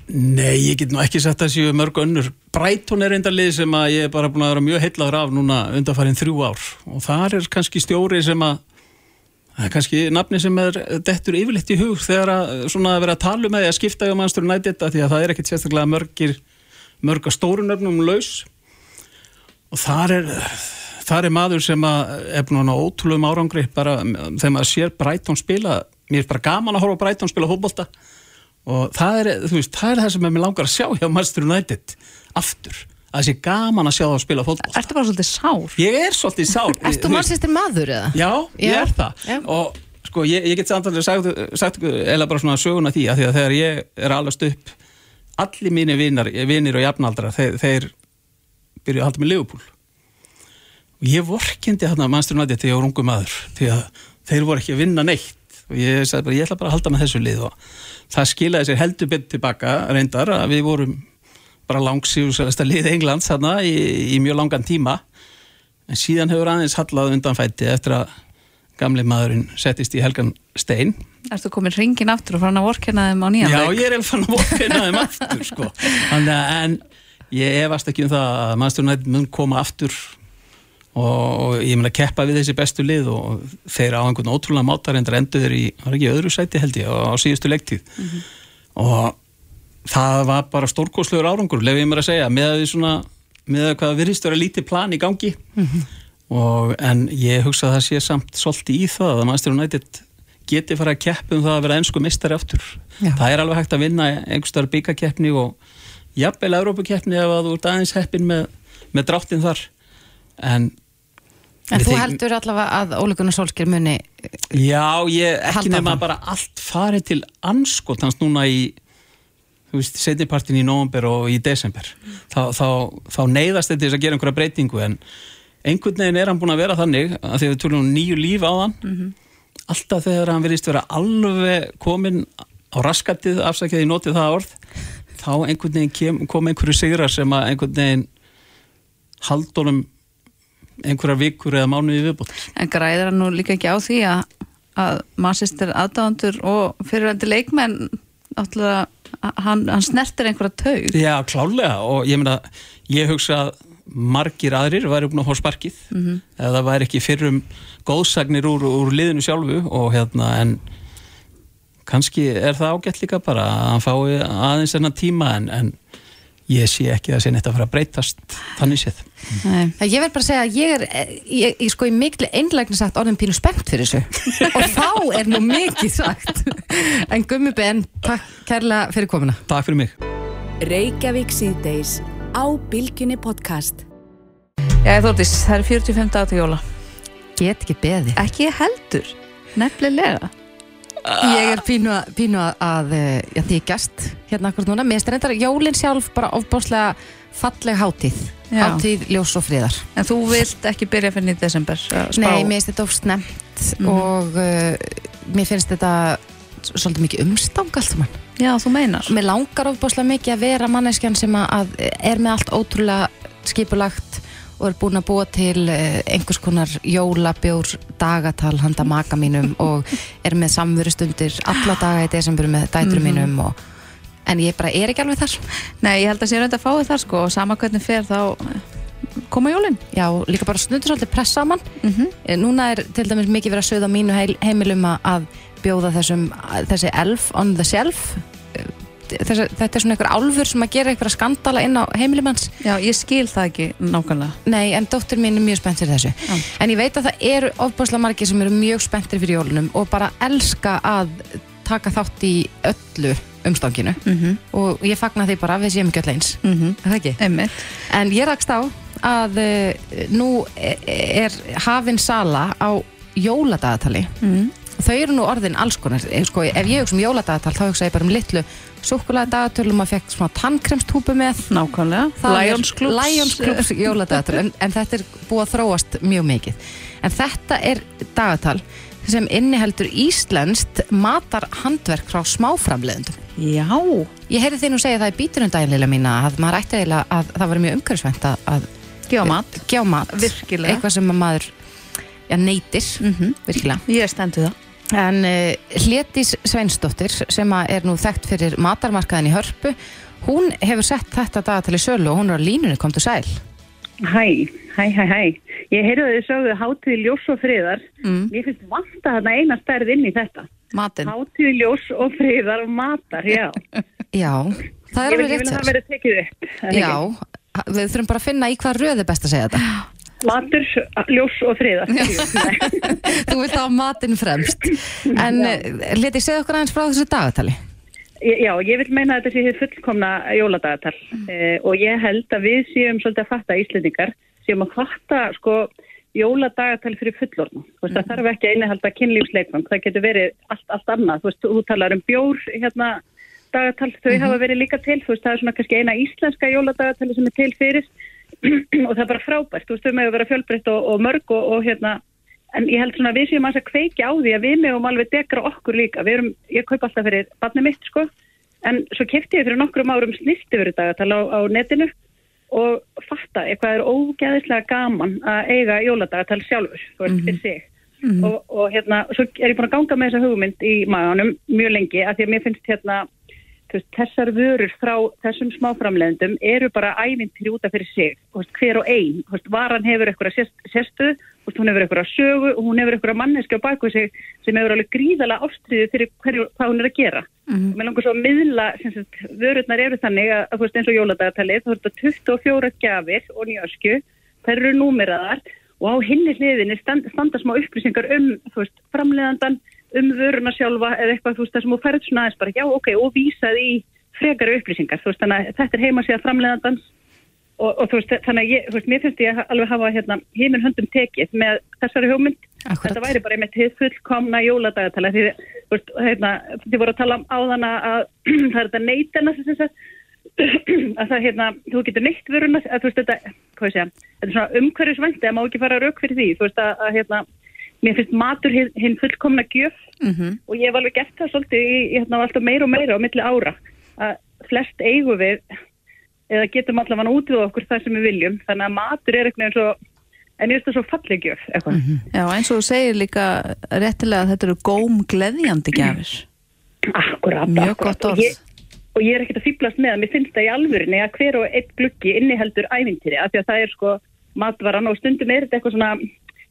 Nei, ég get nú ekki sett að séu mörg önnur. Brighton er enda lið sem að ég er bara búin að vera mjög heillaður af núna undanfærin þrjú ár og þar er kannski stjóri sem að það er kannski nafni sem er dettur yfirleitt í hug þegar að að vera að tala um að skipta um mannstur nætt því að það er ekkit sérstaklega mörgir mörga stórunöfnum laus. Og þar er þar er maður sem er búin að ótrúlega árangri. Bara þegar maður sér Brighton spila mér er bara gaman að horfa Brighton spila fótbolta. Og það er, veist, það er það sem ég langar að sjá hjá Manchester United aftur, að það sé gaman að sjá það að spila fótboll Ertu bara svolítið sár? Ég er svolítið sár Ertu mannsistir maður eða? Já, ég Já. er það Já. og sko, ég, ég get samtalið sagt, sagt eða bara svona söguna því að því að þegar ég er allast upp allir mínir vinar, vinir og jafnaldra þeir, þeir byrjuðu að halda með Liverpool og ég vorkindi hérna United þegar ég var ungu maður því að þeir voru ekki að vinna neitt og ég sagði bara, ég ætla bara að halda með þessu lið og það skilaði sér heldur betur tilbaka reyndar að við vorum bara langsíðusælasta lið Englands þarna í, í mjög langan tíma en síðan hefur aðeins hallað undanfætti eftir að gamli maðurinn settist í Helgan Stein Ertu komin ringin aftur og farin að vorkina þeim á nýjan Já, leik? ég er fann að vorkina þeim aftur sko. Að en ég efast ekki um það að United mun koma aftur og, ég meina keppa við þessi bestu lið og þeir á einhvern ótrúlega mátar endur endur í, það er ekki öðru sæti held ég á síðustu leiktíð og það var bara stórkoslegur árangur lefið ég mér að segja, með að því svona með að hvað virðist vera lítið plan í gangi og, en ég hugsa að það sé samt svolítið í það að Manchester United geti fara að keppa um það að vera ennsku mistari aftur Já. það er alveg hægt að vinna einhverstaðar byggakeppni og jafnvel Európakeppni ef að þú ert aðeins heppin með, með dráttin þar en En þú heldur allavega að Ólegunar Solskjær muni Já, ég ekki áfram. bara allt farið til anskotans núna í þú veist, setnipartin í november og í desember. Þá, þá, þá neyðast þetta þess að gera einhverja breytingu en einhvern veginn er hann búin að vera þannig að því að við tölum um nýju líf á hann alltaf þegar hann verðist vera alveg komin á raskatið afsakið í notið það orð þá einhvern veginn kem, kom einhverju sigrar sem að einhvern veginn haldunum einhverjar vikur eða mánuði viðbútt En græðir hann nú líka ekki á því að, að mannsistir aðdáðandur og fyrirvændi leikmenn náttúrulega, hann, hann snertir einhverja taug Já, klálega og ég meina, ég hugsa að margir aðrir væri að fá sparkið Mhm. eða það væri ekki fyrrum góðsagnir úr, úr liðinu sjálfu og hérna en kannski er það ágætt líka bara að hann fái aðeins enna tíma en, en ég sé ekki að sé neitt að fara að breytast þannig séð. Nei. Ég verð bara að segja að ég er ég, ég sko í miklu einlægni sagt orðin pínu spennt fyrir þessu. Og þá er nú mikið sagt. En Gummi Ben, takk kærlega fyrir komuna. Takk fyrir mig. Reykjavík síðdeis á Bilginni podcast. Já, Þórdís, það er 45 dag til jóla. Get ekki beði Ekki heldur, nefnilega Ég er pínu, að- pínu að, að eh, já, því ég gæst hérna akkur núna. Mér strendar jólin sjálf bara ofbáslega falleg hátíð. Já. hátíð ljós og friðar. En þú vilt ekki byrja fyrir í desember spá? Nei, mér finnst þetta of snemt Mhm. og uh, mér finnst þetta svolítið mikið umstang allt saman. Já, þú meinar. Mér langar ofbáslega mikið að vera manneskjan sem að, að er með allt ótrúlega skipulagt og er búin að búa til uh, einhvers konar jólabjór dagatal handa maka mínum og er með samverustundir alla daga í desember með dætrum Mhm. mínum og, en ég bara er ekki alveg þar Nei, ég held að sé raund að fá þið þar sko og sama hvernig fer þá koma jólin Já, líka bara stundur svolítið pressa saman Mhm. Eh, Núna er til dæmis mikið verið að sögða mínu heimilum að bjóða þessum, þessi elf on the shelf Þessi, þetta er svona einhver álfur sem að gera einhverja skandala inn á heimilum hans Já, ég skil það ekki nákvæmlega Nei, en dóttir mín er mjög spennt fyrir þessu En ég veit að það eru ofbúrslega margir sem eru mjög spenntir fyrir jólunum og bara elska að taka þátt í öllu umstanginu Mhm. og ég fagna því bara við séum ekki öll eins Mhm. Er það ekki? Einmitt. En ég rakst á að uh, nú er hafin sala á jóladagatali Mhm. og þau eru nú orðin alls konar. Eh, sko, ef ég hugsa um jóladagatal þá hugsa ég bara um litlu súkuladagatölu og maður fekk svona tannkremstúpu með. Nákvæmlega, Lions Clubs. Lions Clubs jóladagatal en, en þetta er búið að þróast mjög mikið. En þetta er dagatal sem inniheldur íslenskt matarhandverk frá smáframleðendum Já. Ég heyrði nú segja það í bítunum daginn mína að maður ætti eiginlega að það var mjög umhverfisvænt að, að Gefa mat. Mat. Virkilega. Eitthvað sem að maður já, neytir. Mhm. virkilega. Ég stendu það En uh, Hlétis Sveinsdóttir sem er nú þekkt fyrir matarmarkaðin í Hörpu hún hefur sett þetta dagatal í sölu og hún er á línunni, kom til sæl Hæ, hæ, hæ, hæ. Ég heyrði að þið sögðu hátíð ljós og friðar. Mm. Mér finnst vanta þarna eina stærð inn í þetta. Matin. Hátíð ljós og friðar og matar, já. Já, það er Ég vil- alveg Ég vil rétt að það sér. verið tekið upp. Já, við þurfum bara að finna í hvað röð er best að segja þetta Matur, ljós og friðar. Þú vilt hafa matinn fremst. En leti segja okkur aðeins frá þessu dagatali? Já, ég vil meina að þetta sé hér fullkomna jóladagatal eh, og ég held að við séum svolítið að fatta Íslendingar, séum að fatta sko jóladagatal fyrir fullorðna. Þú veist, það þarf ekki að innihalda kynlífsleikvang, það getur verið allt, allt annað. Þú veist, þú talar um bjór, hérna, dagatal, þau Mhm. hafa verið líka til, þú veist, það er svona kannski eina íslenska jóladagatali sem er til fyrir og það er bara frábært, þú veist, þau með að vera fjölbreytt og, og mörg og, og hérna, en ég held svona að við séum að kveikja á því að við megum alveg dekra okkur líka, við erum, ég kaup alltaf fyrir barnið mitt, sko, en svo kefti ég fyrir nokkrum árum snirtifuru dagatal á, á netinu og fatta eitthvað er ógæðislega gaman að eiga jóladagatal sjálfur, þú veist, fyrir sig. Og, og hérna, svo er ég búin að ganga með þessa hugmynd í maganum mjög lengi af því að mér finnst hérna þessar vörur frá þessum smáframleðendum eru bara ævintri útaf fyrir sig. Hver og ein, þú veist, varan hefur eitthvað veist, hún hefur eitthvað sögu og hún hefur eitthvað manneski á baku sig sem hefur alveg gríðalega ástriði fyrir hverju, hvað hún er að gera. Og mér langar svo að miðla sagt, vörurnar eru þannig að, að eins og jóladagatalið þú veist, 24 gjafir og njösku þær eru númeraðar og á hinni hliðinni stand, standa smá upplýsingar um, veist, framleiðandan um vöruna sjálfa eða eitthvað, þú veist, það sem þú færð svona aðeins bara, já, ok, og vísað í frekari upplýsingar, þú veist, þannig að þetta er heimasíða framleiðandans og, og þú veist, þannig að ég, þú veist, mér finnst ég alveg hafa hérna heiminn höndum tekið með þessari hugmynd, Akkurat. þetta væri bara einmitt fullkomna jóladagatala því, þú veist, hérna, þið voru að tala á þann að það er þetta neytena sem sagt, að það, hérna, þú getur neitt vöruna, að þú veist, þetta, hvað ég segja, þetta er svona umhverfisvænt, það má ekki fara rauk fyrir því, þú veist, að, að hérna, mér finnst matur hinn, hinn fullkomna gjöf. Mhm. og ég hef alveg gert það svolítið í, hérna, alltaf meira og meira á milli ára. Að flest eigum við eða getum allavega út við okkur það sem við viljum. Þannig að matur er eitthvað eins og en ég veist það svo falleg gjöf eitthvað. Já, eins og þú segir líka réttilega að þetta eru góm gleðjandi gjafir. Akkurat, Mjög akkurat. gott og orð. ég, og ég er ekkert að fýblast með að mér finnst það í alvörinni að hver og einn gluggi inniheldur ævintýri. Af því að það er sko matvaran og stundum er þetta eitthvað svona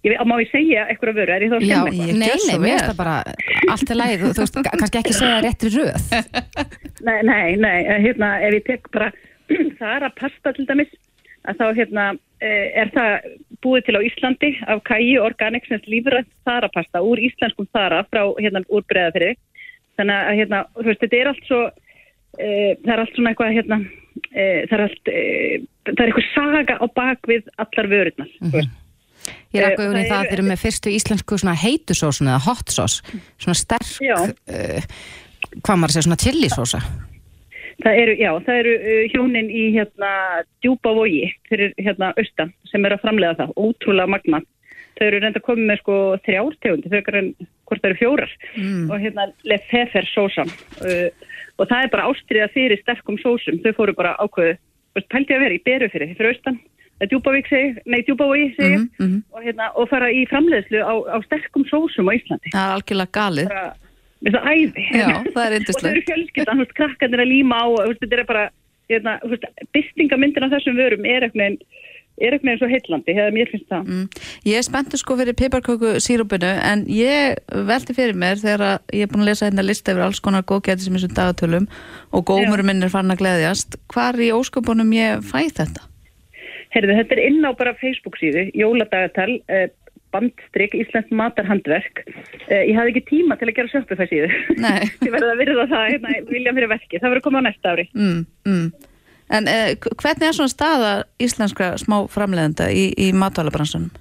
ég, veit- má ég segja eitthvað að vöru, er ég þá að Já, skemma nei, eitthvað? nei, mér finnst það bara allt er lægið, þú veist, kannski ekki segja réttri röð Nei, nei, nei, eh, hérna, ef ég tek bara þara pasta til dæmis, að þá hérna eh, er það búið til á Íslandi af KI Organic sem lífrætt þara pasta úr íslenskum þara frá hérna úr breðafyrði. Þannig að hérna, þú veist, þetta er allt svo, e, það er allt svona eitthvað hérna, e, það er allt, e, það er eitthvað saga á bakvið allar vörurnar, þú veist. Ég rakk Eh, í það það að þeir eru með fyrstu íslensku svona heitusósun eða hot sauce, svona sterk uh, hvað maður segja, svona chilisósa Það eru, já, það eru hjónin í hérna djúpavogi fyrir hérna austan sem eru að framlega það, ótrúlega magna. Þau eru reynda að koma með sko þrjártegundi, þau eru hvort það eru fjórar. Mm. og hérna lefefer sósan uh, og það er bara ástriða fyrir sterkum sósum, þau fóru bara ákveðu, pælti að vera í beru fyrir, fyrir austan, það er djúpavík segi, nei djúpavogi segi, mm Mhm. og hérna og fara í framleiðslu á, á sterkum sósum á Íslandi. Það er algjörlega galið það æði. Já, það er og þau yndislegt eru fjölskyldan, veist, krakkarnir að líma á og veist, þetta er bara, hérna, byrtingamyndin af þessum vörum er eitthvað er eitthvað svo heillandi, hefur mér finnst það Mm. Ég er spenntur sko fyrir piparköku sírupinu en ég velti fyrir mér þegar ég er búin að lesa hérna lista yfir alls konar góðgæti sem er svo dagatölum og gómurum minn er farin að gleðjast hvar í ósköpunum ég fæ þetta? Heyrðu, þetta er inn á bara Facebook síðu, jóladagatal eh, bandstrykk, Íslands matarhandverk. Eh, ég hafði ekki tíma til að gera Shopify síðu. Nei. Ég verði að virða það, hérna, vilja fyrir verki það verður að koma á næsta ári. Mm, mm. En eh, hvernig er svona staða íslenska smá framleiðenda í, í matvælabransunum?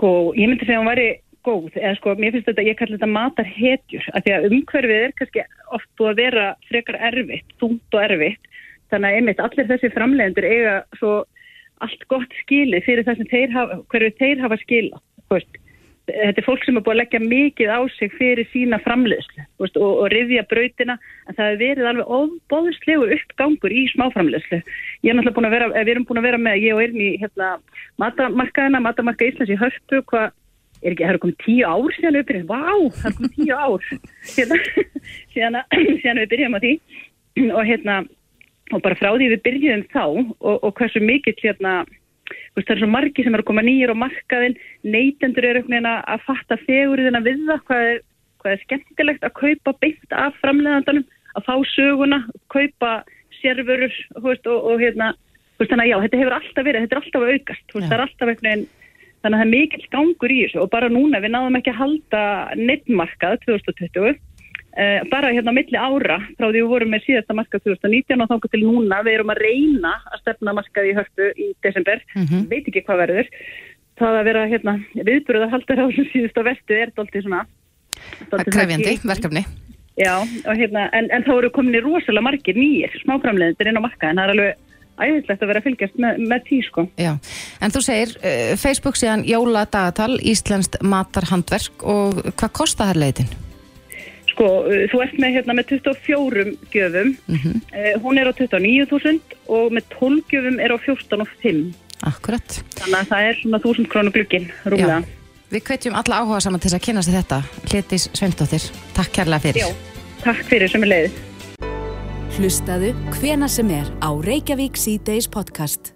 sko, ég myndi segja að hún væri góð, eða sko, mér finnst þetta, ég kalli þetta matarhetjur, af því að umhverfið er kannski oft búið að vera frekar erfitt, þungt og erfitt, þannig að einmitt allir þessi framleiðendur eiga svo allt gott skilið fyrir það sem þeir hafa, hverju þeir hafa veist, þetta er fólk sem er búið að leggja mikið á sig fyrir sína veist, og, og riðja brautina en það hefur verið alveg óbóðslegur uppgangur í smáframleiðslu. Ég er náttúrulega búin að vera, eh, við erum búin að vera með ég og í hérna, matamarkaðina, matamarka Íslands í hörpu hvað er ekki, það eru komið tíu ár síðan við byrjum, vá, það eru komið tíu ár. Síðan, síðan, síðan við byrjum á því. Og hérna, og bara frá því við byrjum þá og, og hversu mikill hérna, veist, það er svo margi sem eru að koma nýjir á markaðin, neytendur eru að- fatta fegurðina við það, hvað er, hvað er skemmtilegt að kaupa beint af framleiðandanum, að fá söguna, kaupa veist, og, og hérna, veist, þannig að já, þetta hefur alltaf verið, þetta er alltaf að aukast, veist, það er alltaf einhvern veginn, þannig að það er mikill gangur í þessu. Og bara núna við náðum ekki að halda neittmarkað 2020 Uh, bara hérna á milli ára frá því við vorum með síðasta markað 2019 og þángu til núna við erum að reyna að stefna markað í hörpu í desember Mhm. veit ekki hvað verður það að vera hérna viðburð að halda þessum síðustu vestu er dálítið svona Það er krefjandi verkefni. Já, og hérna, en, en þá eru komin í rosalega margir nýjir smáframleðindir inn á markað en það er alveg æðislegt að vera að fylgjast með, með tí sko Já, en þú segir uh, Facebook síðan Jóla dagatal, Íslenskt matarhandverk og hvað kostar þær leitin? Sko, uh, þú ert með hérna með 24 gjöfum, Mhm. uh, hún er á 29.000 og með 12 gjöfum er á 14.500. Akkurat. Þannig að það er svona 1000 krónu glukkin, rúmlega. Við hvetjum alla áhuga saman til þess að kynna sér þetta. Hlétis Sveindóttir, takk kærlega fyrir. Já, takk fyrir sem er leiðið. Hlustaðu hvena sem er á Reykjavík C-Days podcast.